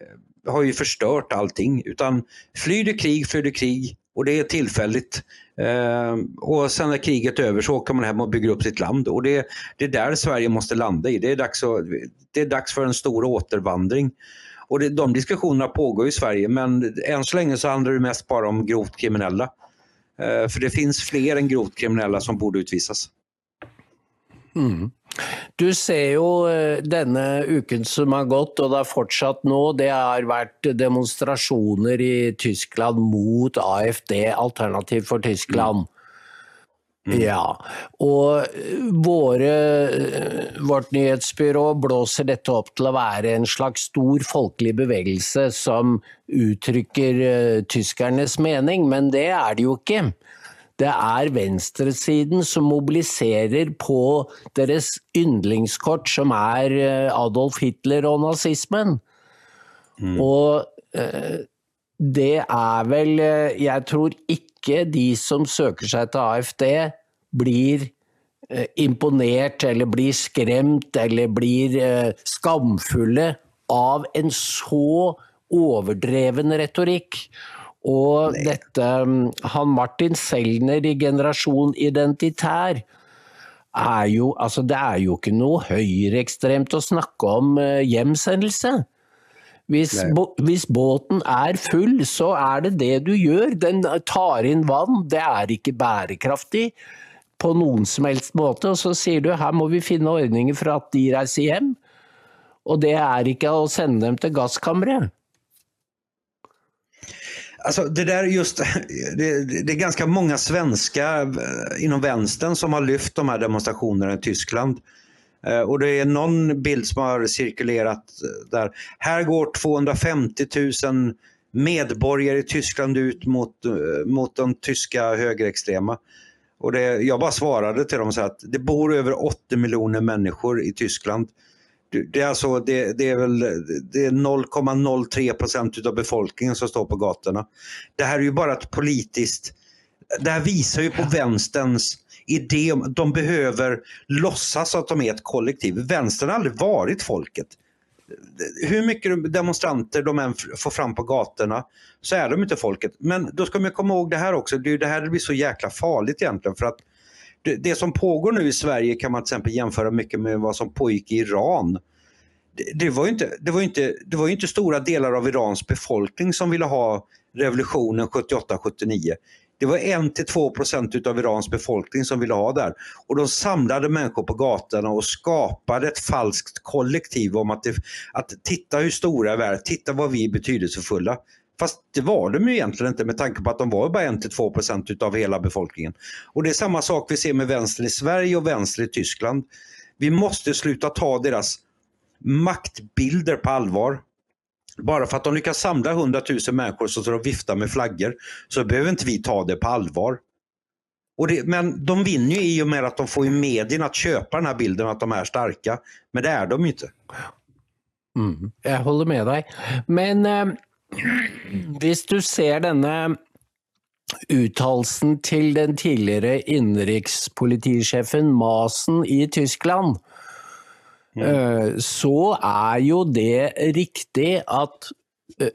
Eh, har ju förstört allting. Utan flyr det krig, flyr det krig och det är tillfälligt. Eh, och sen när kriget är över så åker man hem och bygger upp sitt land. Och det, det är där Sverige måste landa i. Det är dags, att, det är dags för en stor återvandring. Och det, de diskussionerna pågår i Sverige men än så länge så handlar det mest bara om grovt kriminella. Eh, för det finns fler än grovt kriminella som borde utvisas.
Mm. Du ser jo eh, denne uken som har gått, og det har fortsatt nå, det har vært demonstrasjoner i Tyskland mot AFD, Alternativ for Tyskland. Mm. Mm. Ja, og våre, vårt nyhetsbyrå blåser dette opp til å være en slags stor folkelig bevegelse som uttrykker tyskernes mening, men det er det jo ikke. Det er venstresiden som mobiliserer på deres yndlingskort, som er uh, Adolf Hitler og nazismen. Mm. Og uh, det er vel Jeg tror ikke de som søker seg til AFD, blir eh, imponert eller blir skremt eller blir eh, skamfulle av en så overdreven retorikk. Og dette mm, Han Martin Selner i Generasjon Identitær er jo Altså, det er jo ikke noe høyreekstremt å snakke om eh, hjemsendelse. Hvis, hvis, båten er full, så er det det du gjør. Den tar inn vann. Det er ikke bærekraftig på noen som helst måte. Og så sier du her må vi finne ordninger for at de reiser hjem. Og det er ikke å sende dem til gasskammeret.
Alltså det, där just, det, det, är ganska många svenskar eh, inom vänstern som har lyft de här demonstrationerna i Tyskland. Eh, och det är någon bild som har cirkulerat eh, där. Här går 250 000 medborgare i Tyskland ut mot, mot de tyska högerextrema. Och det, jag bara svarade till dem så att det bor över 80 miljoner människor i Tyskland. Det är, alltså, det, det är väl det är 0,03 procent av befolkningen som står på gatorna. Det här är ju bara ett politiskt... Det här visar ju på vänsterns idé om de behöver låtsas att de är ett kollektiv. Vänstern har aldrig varit folket. Hur mycket demonstranter de än får fram på gatorna så är de inte folket. Men då ska man komma ihåg det här också, det är det här det blir så jäkla farligt egentligen för att det, det som pågår nu i Sverige kan man till exempel jämföra mycket med vad som pågick i Iran. Det, det, var inte, det, var inte, det var inte stora delar av Irans befolkning som ville ha revolutionen 78-79. Det var 1-2 procent av Irans befolkning som ville ha där. Och de samlade människor på gatorna och skapade ett falskt kollektiv om att, det, att titta hur stora vi är, titta vad vi är betydelsefulla. Fast det var de ju egentligen inte med tanke på att de var bara 1-2 procent av hela befolkningen. Och det är samma sak vi ser med vänster i Sverige och vänster i Tyskland. Vi måste sluta ta deras maktbilder på allvar. Bara för att de lyckas samla 100 000 människor som står och viftar med flaggor så behöver inte vi ta det på allvar. Och det, men de vinner ju i och med att de får medierna att köpa den här bilden att de är starka. Men det är de inte.
Mm, jag håller med dig. Men eh, hvis du ser denna uttalelsen till den tidigare inrikespolitisjefen Masen i Tyskland, Mm. så er jo det riktig at eh,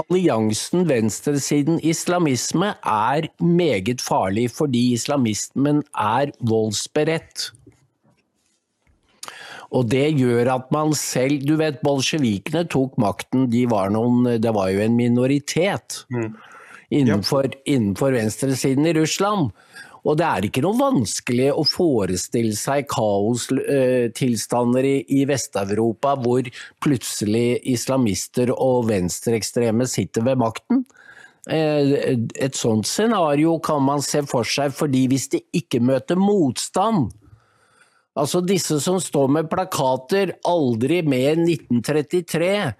alliansen venstresiden islamisme er meget farlig fordi islamismen er voldsberedt. Og det gjør at man selv Du vet, bolsjevikene tok makten, de var noen Det var jo en minoritet
Mm.
innenfor, innenfor venstresiden i Russland. Og det er ikke noe vanskelig å forestille seg kaostilstander i, i Vest-Europa hvor plutselig islamister og venstreekstreme sitter ved makten. Eh, Et sånt scenario kan man se for seg, fordi hvis de ikke møter motstand Altså disse som står med plakater 'aldri mer 1933',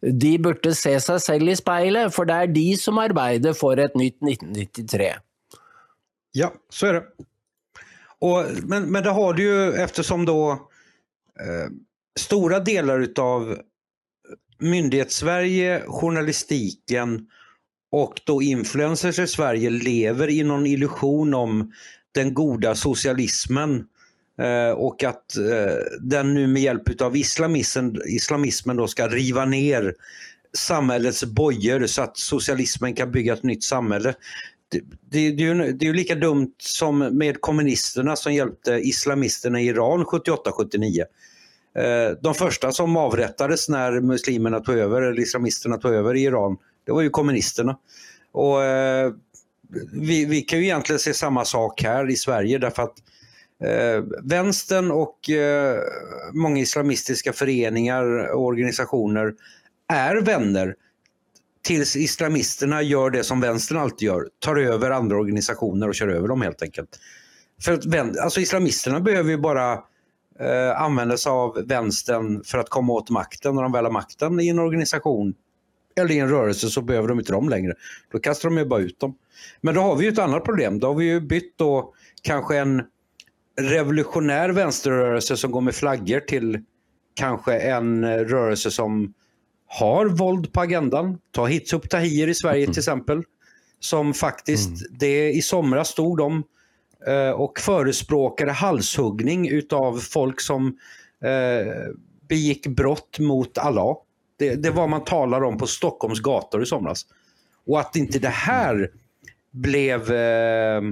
de burde se seg selv i speilet, for det er de som arbeider for et nytt 1993.
Ja, så är det. Och, men, men det har du ju eftersom då eh, stora delar utav myndighetssverige, journalistiken och då influencers i Sverige lever i någon illusion om den goda socialismen eh, Eh, och att eh, den nu med hjälp av islamismen, islamismen då ska riva ner samhällets bojor så att socialismen kan bygga ett nytt samhälle. Det, det, det, är ju, det är ju lika dumt som med kommunisterna som hjälpte islamisterna i Iran 78-79. Eh, de första som avrättades när muslimerna tog över, eller islamisterna tog över i Iran, det var ju kommunisterna. Och vi, vi kan ju egentligen se samma sak här i Sverige därför att eh, vänstern och eh, många islamistiska föreningar och organisationer är vänner tills islamisterna gör det som vänstern alltid gör, tar över andra organisationer och kör över dem helt enkelt. För att, alltså islamisterna behöver ju bara eh, använda sig av vänstern för att komma åt makten. När de väl har makten i en organisation eller i en rörelse så behöver de inte dem längre. Då kastar de ju bara ut dem. Men då har vi ju ett annat problem. Då har vi ju bytt då kanske en revolutionär vänsterrörelse som går med flaggor till kanske en rörelse som har våld på agendan. Ta Hitsup Tahir i Sverige till exempel. Som faktiskt, det i somras stod de eh, och förespråkade halshuggning utav folk som eh, begick brott mot Allah. Det, det var man talar om på Stockholms gator i somras. Och att inte det här blev eh,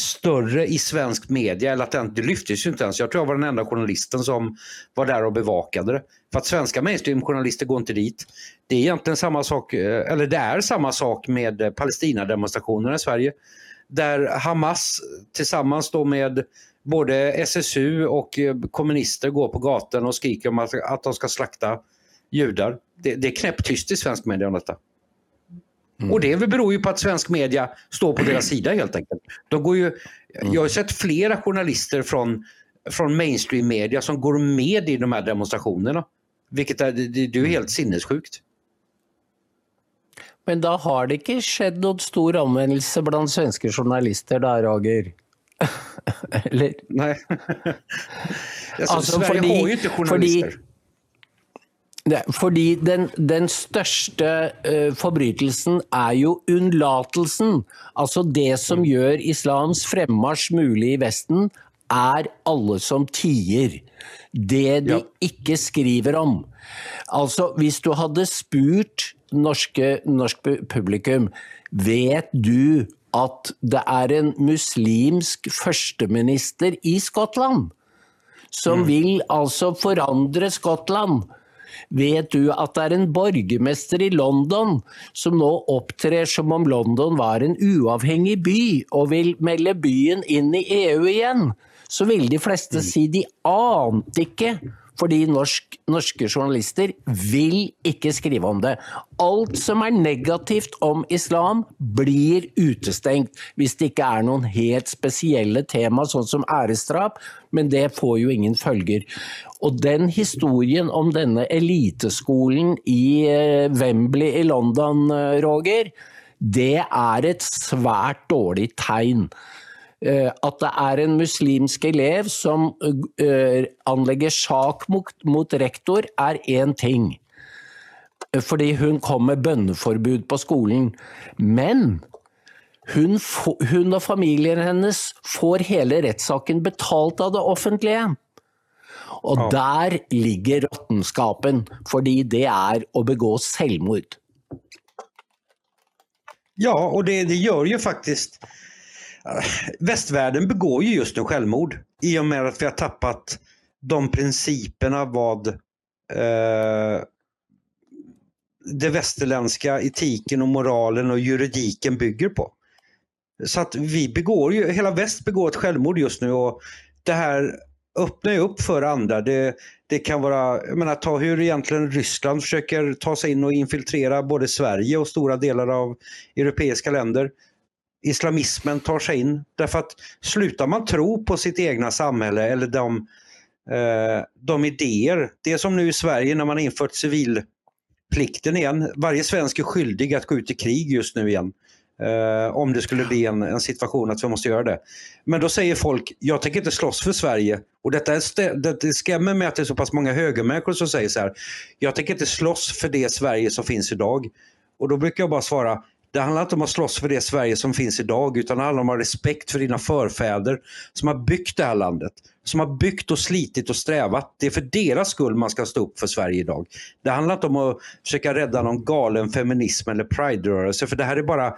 större i svensk media, eller att det det lyftes ju inte ens. Jag tror jag var den enda journalisten som var där och bevakade det. För att svenska mainstream-journalister går inte dit. Det är egentligen samma sak, eh, eller det är samma sak med Palestinademonstrationerna Palestina-demonstrationerna i Sverige. Där Hamas tillsammans då med både SSU och eh, kommunister går på gatan och skriker om att, att de ska slakta judar. Det, det är knäpptyst i svensk media om detta. Och det beror ju på att svensk media står på deras sida helt enkelt. De går ju, Jag har sett flera journalister från, från mainstream media som går med i de här demonstrationerna. Vilket är, det, det är ju helt sinnessjukt.
Men da har det ikke skjedd noen stor omvendelse blant svenske journalister da, Roger? Eller?
Nej. alltså,
Alltså,
Sverige
fordi-
har ju inte journalister.
fordi- Det, fordi den, den største eh, forbrytelsen er jo unnlatelsen. Altså det som gjør islams fremmarsj mulig i Vesten, er alle som tier. Det de
Ja.
ikke skriver om. Altså, hvis du hadde spurt norske, norsk pu- publikum, vet du at det er en muslimsk førsteminister i Skottland? som vil altså forandre Skottland. Vet du at det er en borgermester i London som nå opptrer som om London var en uavhengig by, og vil melde byen inn i EU igjen? Så vil de fleste si de ante ikke, fordi norsk, norske journalister vil ikke skrive om det. Alt som er negativt om islam, blir utestengt hvis det ikke er noen helt spesielle tema, sånn som æresdrap, men det får jo ingen følger. Og den historien om denne eliteskolen i eh, Wembley i London, eh, Roger, det er et svært dårlig tegn. Eh, At det er en muslimsk elev som eh, anlegger sak mot, rektor, er én ting. Fordi hun kom med bønneforbud på skolen. Men hun, hun og familien hennes får hele rettssaken betalt av det offentlige. Og der ligger råttenskapen, fordi det er å begå selvmord.
Ja, och det, det gör ju faktiskt... Eh, västvärlden begår ju just nu självmord i och med att vi har tappat de principerna vad eh, det västerländska etiken och moralen och juridiken bygger på. Så att vi begår ju, hela väst begår ett självmord just nu och det här öppnar ju upp för andra. Det, det kan vara, jag menar ta hur egentligen Ryssland försöker ta sig in och infiltrera både Sverige och stora delar av europeiska länder. Islamismen tar sig in därför att slutar man tro på sitt egna samhälle eller de, eh, de idéer, det är som nu i Sverige när man infört civilplikten igen. Varje svensk är skyldig att gå ut i krig just nu igen. Eh, om det skulle bli en, en, situation att vi måste göra det. Men då säger folk, jag tänker inte slåss för Sverige. Och detta är, det skrämmer mig att det är så pass många högermänniskor som säger så här, jag tänker inte slåss för det Sverige som finns idag. Och då brukar jag bara svara, det handlar inte om att slåss för det Sverige som finns idag utan det handlar om att ha respekt för dina förfäder som har byggt det här landet. Som har byggt och slitit och strävat. Det är för deras skull man ska stå upp för Sverige idag. Det handlar inte om att försöka rädda någon galen feminism eller pride-rörelse för det här är bara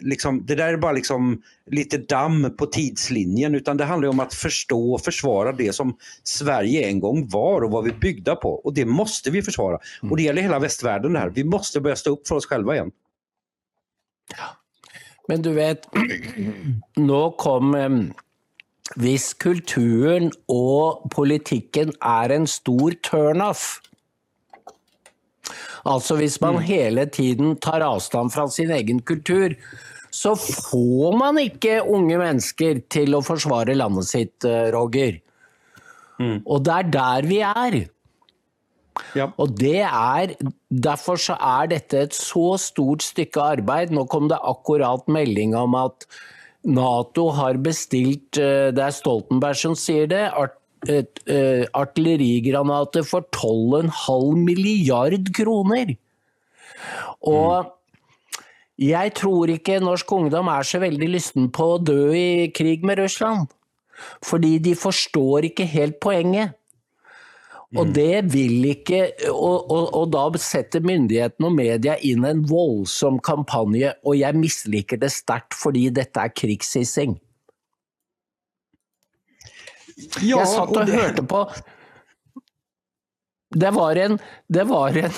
Liksom, det där är bara liksom lite damm på tidslinjen utan det handlar om att förstå och försvara det som Sverige en gång var och vad vi byggda på. Och det måste vi försvara. Och det gäller hela västvärlden det här. Vi måste börja stå upp för oss själva igen.
Men du vet, nå kom Hvis kulturen og politikken er en stor turnoff Altså hvis man mm. hele tiden tar avstand fra sin egen kultur, så får man ikke unge mennesker til å forsvare landet sitt, eh, Roger. Mm. Og det er der vi er. Ja. Og det er, Derfor så er dette et så stort stykke arbeid. Nå kom det akkurat melding om at Nato har bestilt, eh, det er Stoltenberg som sier det, eh, artillerigranater for 12,5 milliard kroner. Og jeg tror ikke norsk ungdom er så veldig lysten på å dø i krig med Russland. Fordi de forstår ikke helt poenget. Og mm. det vil ikke og, og, og, da setter myndighetene og media inn en voldsom kampanje, og jeg misliker det sterkt fordi dette er krigshissing. Ja, jeg satt og, og det... hørte på det var en, det var en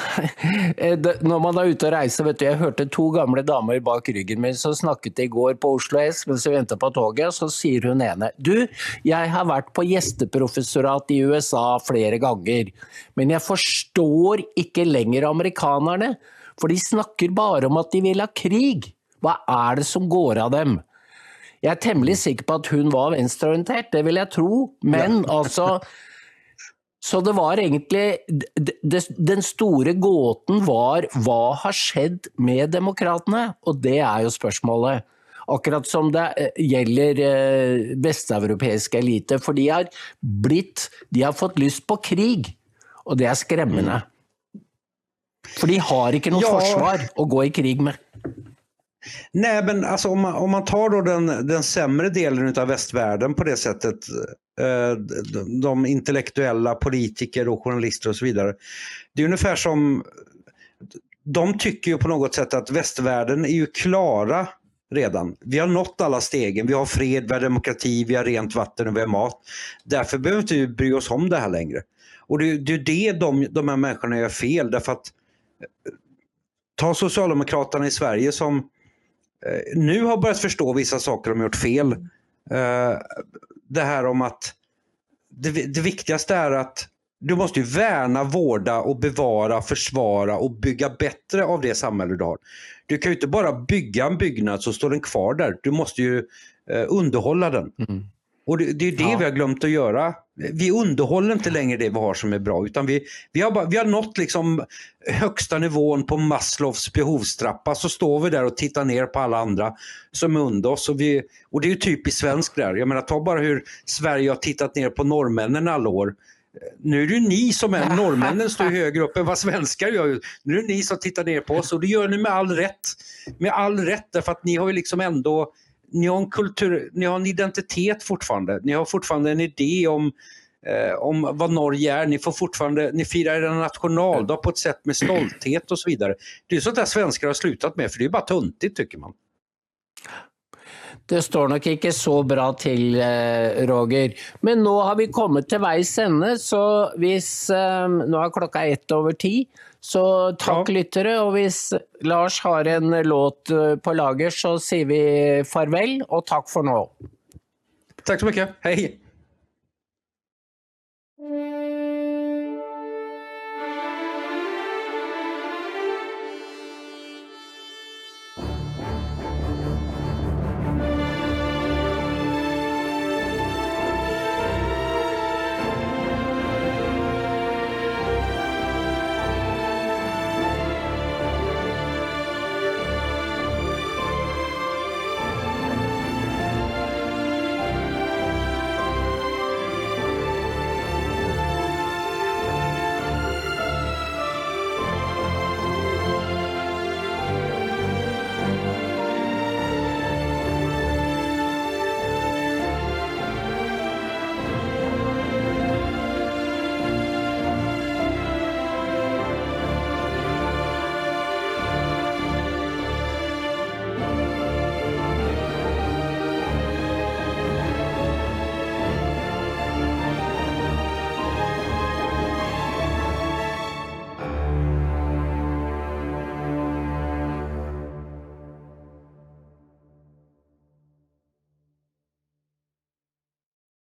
Når man er ute og reiser, vet du, Jeg hørte to gamle damer bak ryggen min som snakket i går på Oslo S mens vi venta på toget. Så sier hun ene Du, jeg har vært på gjesteprofessorat i USA flere ganger, men jeg forstår ikke lenger amerikanerne. For de snakker bare om at de vil ha krig. Hva er det som går av dem? Jeg er temmelig sikker på at hun var venstreorientert, det vil jeg tro, men altså så det var egentlig Den store gåten var hva har skjedd med demokratene? Og det er jo spørsmålet. Akkurat som det eh, gjelder eh, vesteuropeisk elite. For de har blitt De har fått lyst på krig, og det er skremmende. For de har ikke noe ja. forsvar å gå i krig med.
Nej, men alltså om man, om man tar då den, den sämre delen av västvärlden på det sättet Eh, de intellektuella politiker och journalister och så vidare. Det är ungefär som, de tycker ju på något sätt att västvärlden är ju klara redan. Vi har nått alla stegen. Vi har fred, vi har demokrati, vi har rent vatten och vi har mat. Därför behöver vi inte bry oss om det här längre. Och det, det är det de, de här människorna gör fel därför att eh, ta Socialdemokraterna i Sverige som eh, Eh, nu har börjat förstå vissa saker de har gjort fel eh, det här om att det, det viktigaste är att du måste ju värna, vårda och bevara, försvara och bygga bättre av det samhälle du har. Du kan ju inte bara bygga en byggnad så står den kvar där. Du måste ju eh, underhålla den. Mm. Och det, det är det ja. vi har glömt att göra. Vi underhåller inte längre det vi har som är bra utan vi, vi, har, bara, vi har nått liksom högsta nivån på Maslows behovstrappa så står vi där och tittar ner på alla andra som är under oss. Och, vi, och det är ju typiskt svenskt där. Jag menar ta bara hur Sverige har tittat ner på norrmännen alla år. Nu är det ni som är, norrmännen står högre upp än vad svenskar gör. Nu är det ni som tittar ner på oss och det gör ni med all rätt. Med all rätt därför att ni har ju liksom ändå ni har en kultur, ni har en identitet fortfarande. Ni har fortfarande en idé om, eh, om vad Norge är. Ni, får fortfarande, ni firar en nationaldag på ett sätt med stolthet och så vidare. Det är sånt där svenskar har slutat med för det är bara tuntigt tycker man.
Det står nog inte så bra till, eh, Roger. Men nu har vi kommit till vägs ände, så hvis eh, nu är klockan ett över tio. Så takk, ja. lyttere. Og hvis Lars har en låt eh, på lager, så sier vi farvel og takk for nå.
Takk så mye. Hei.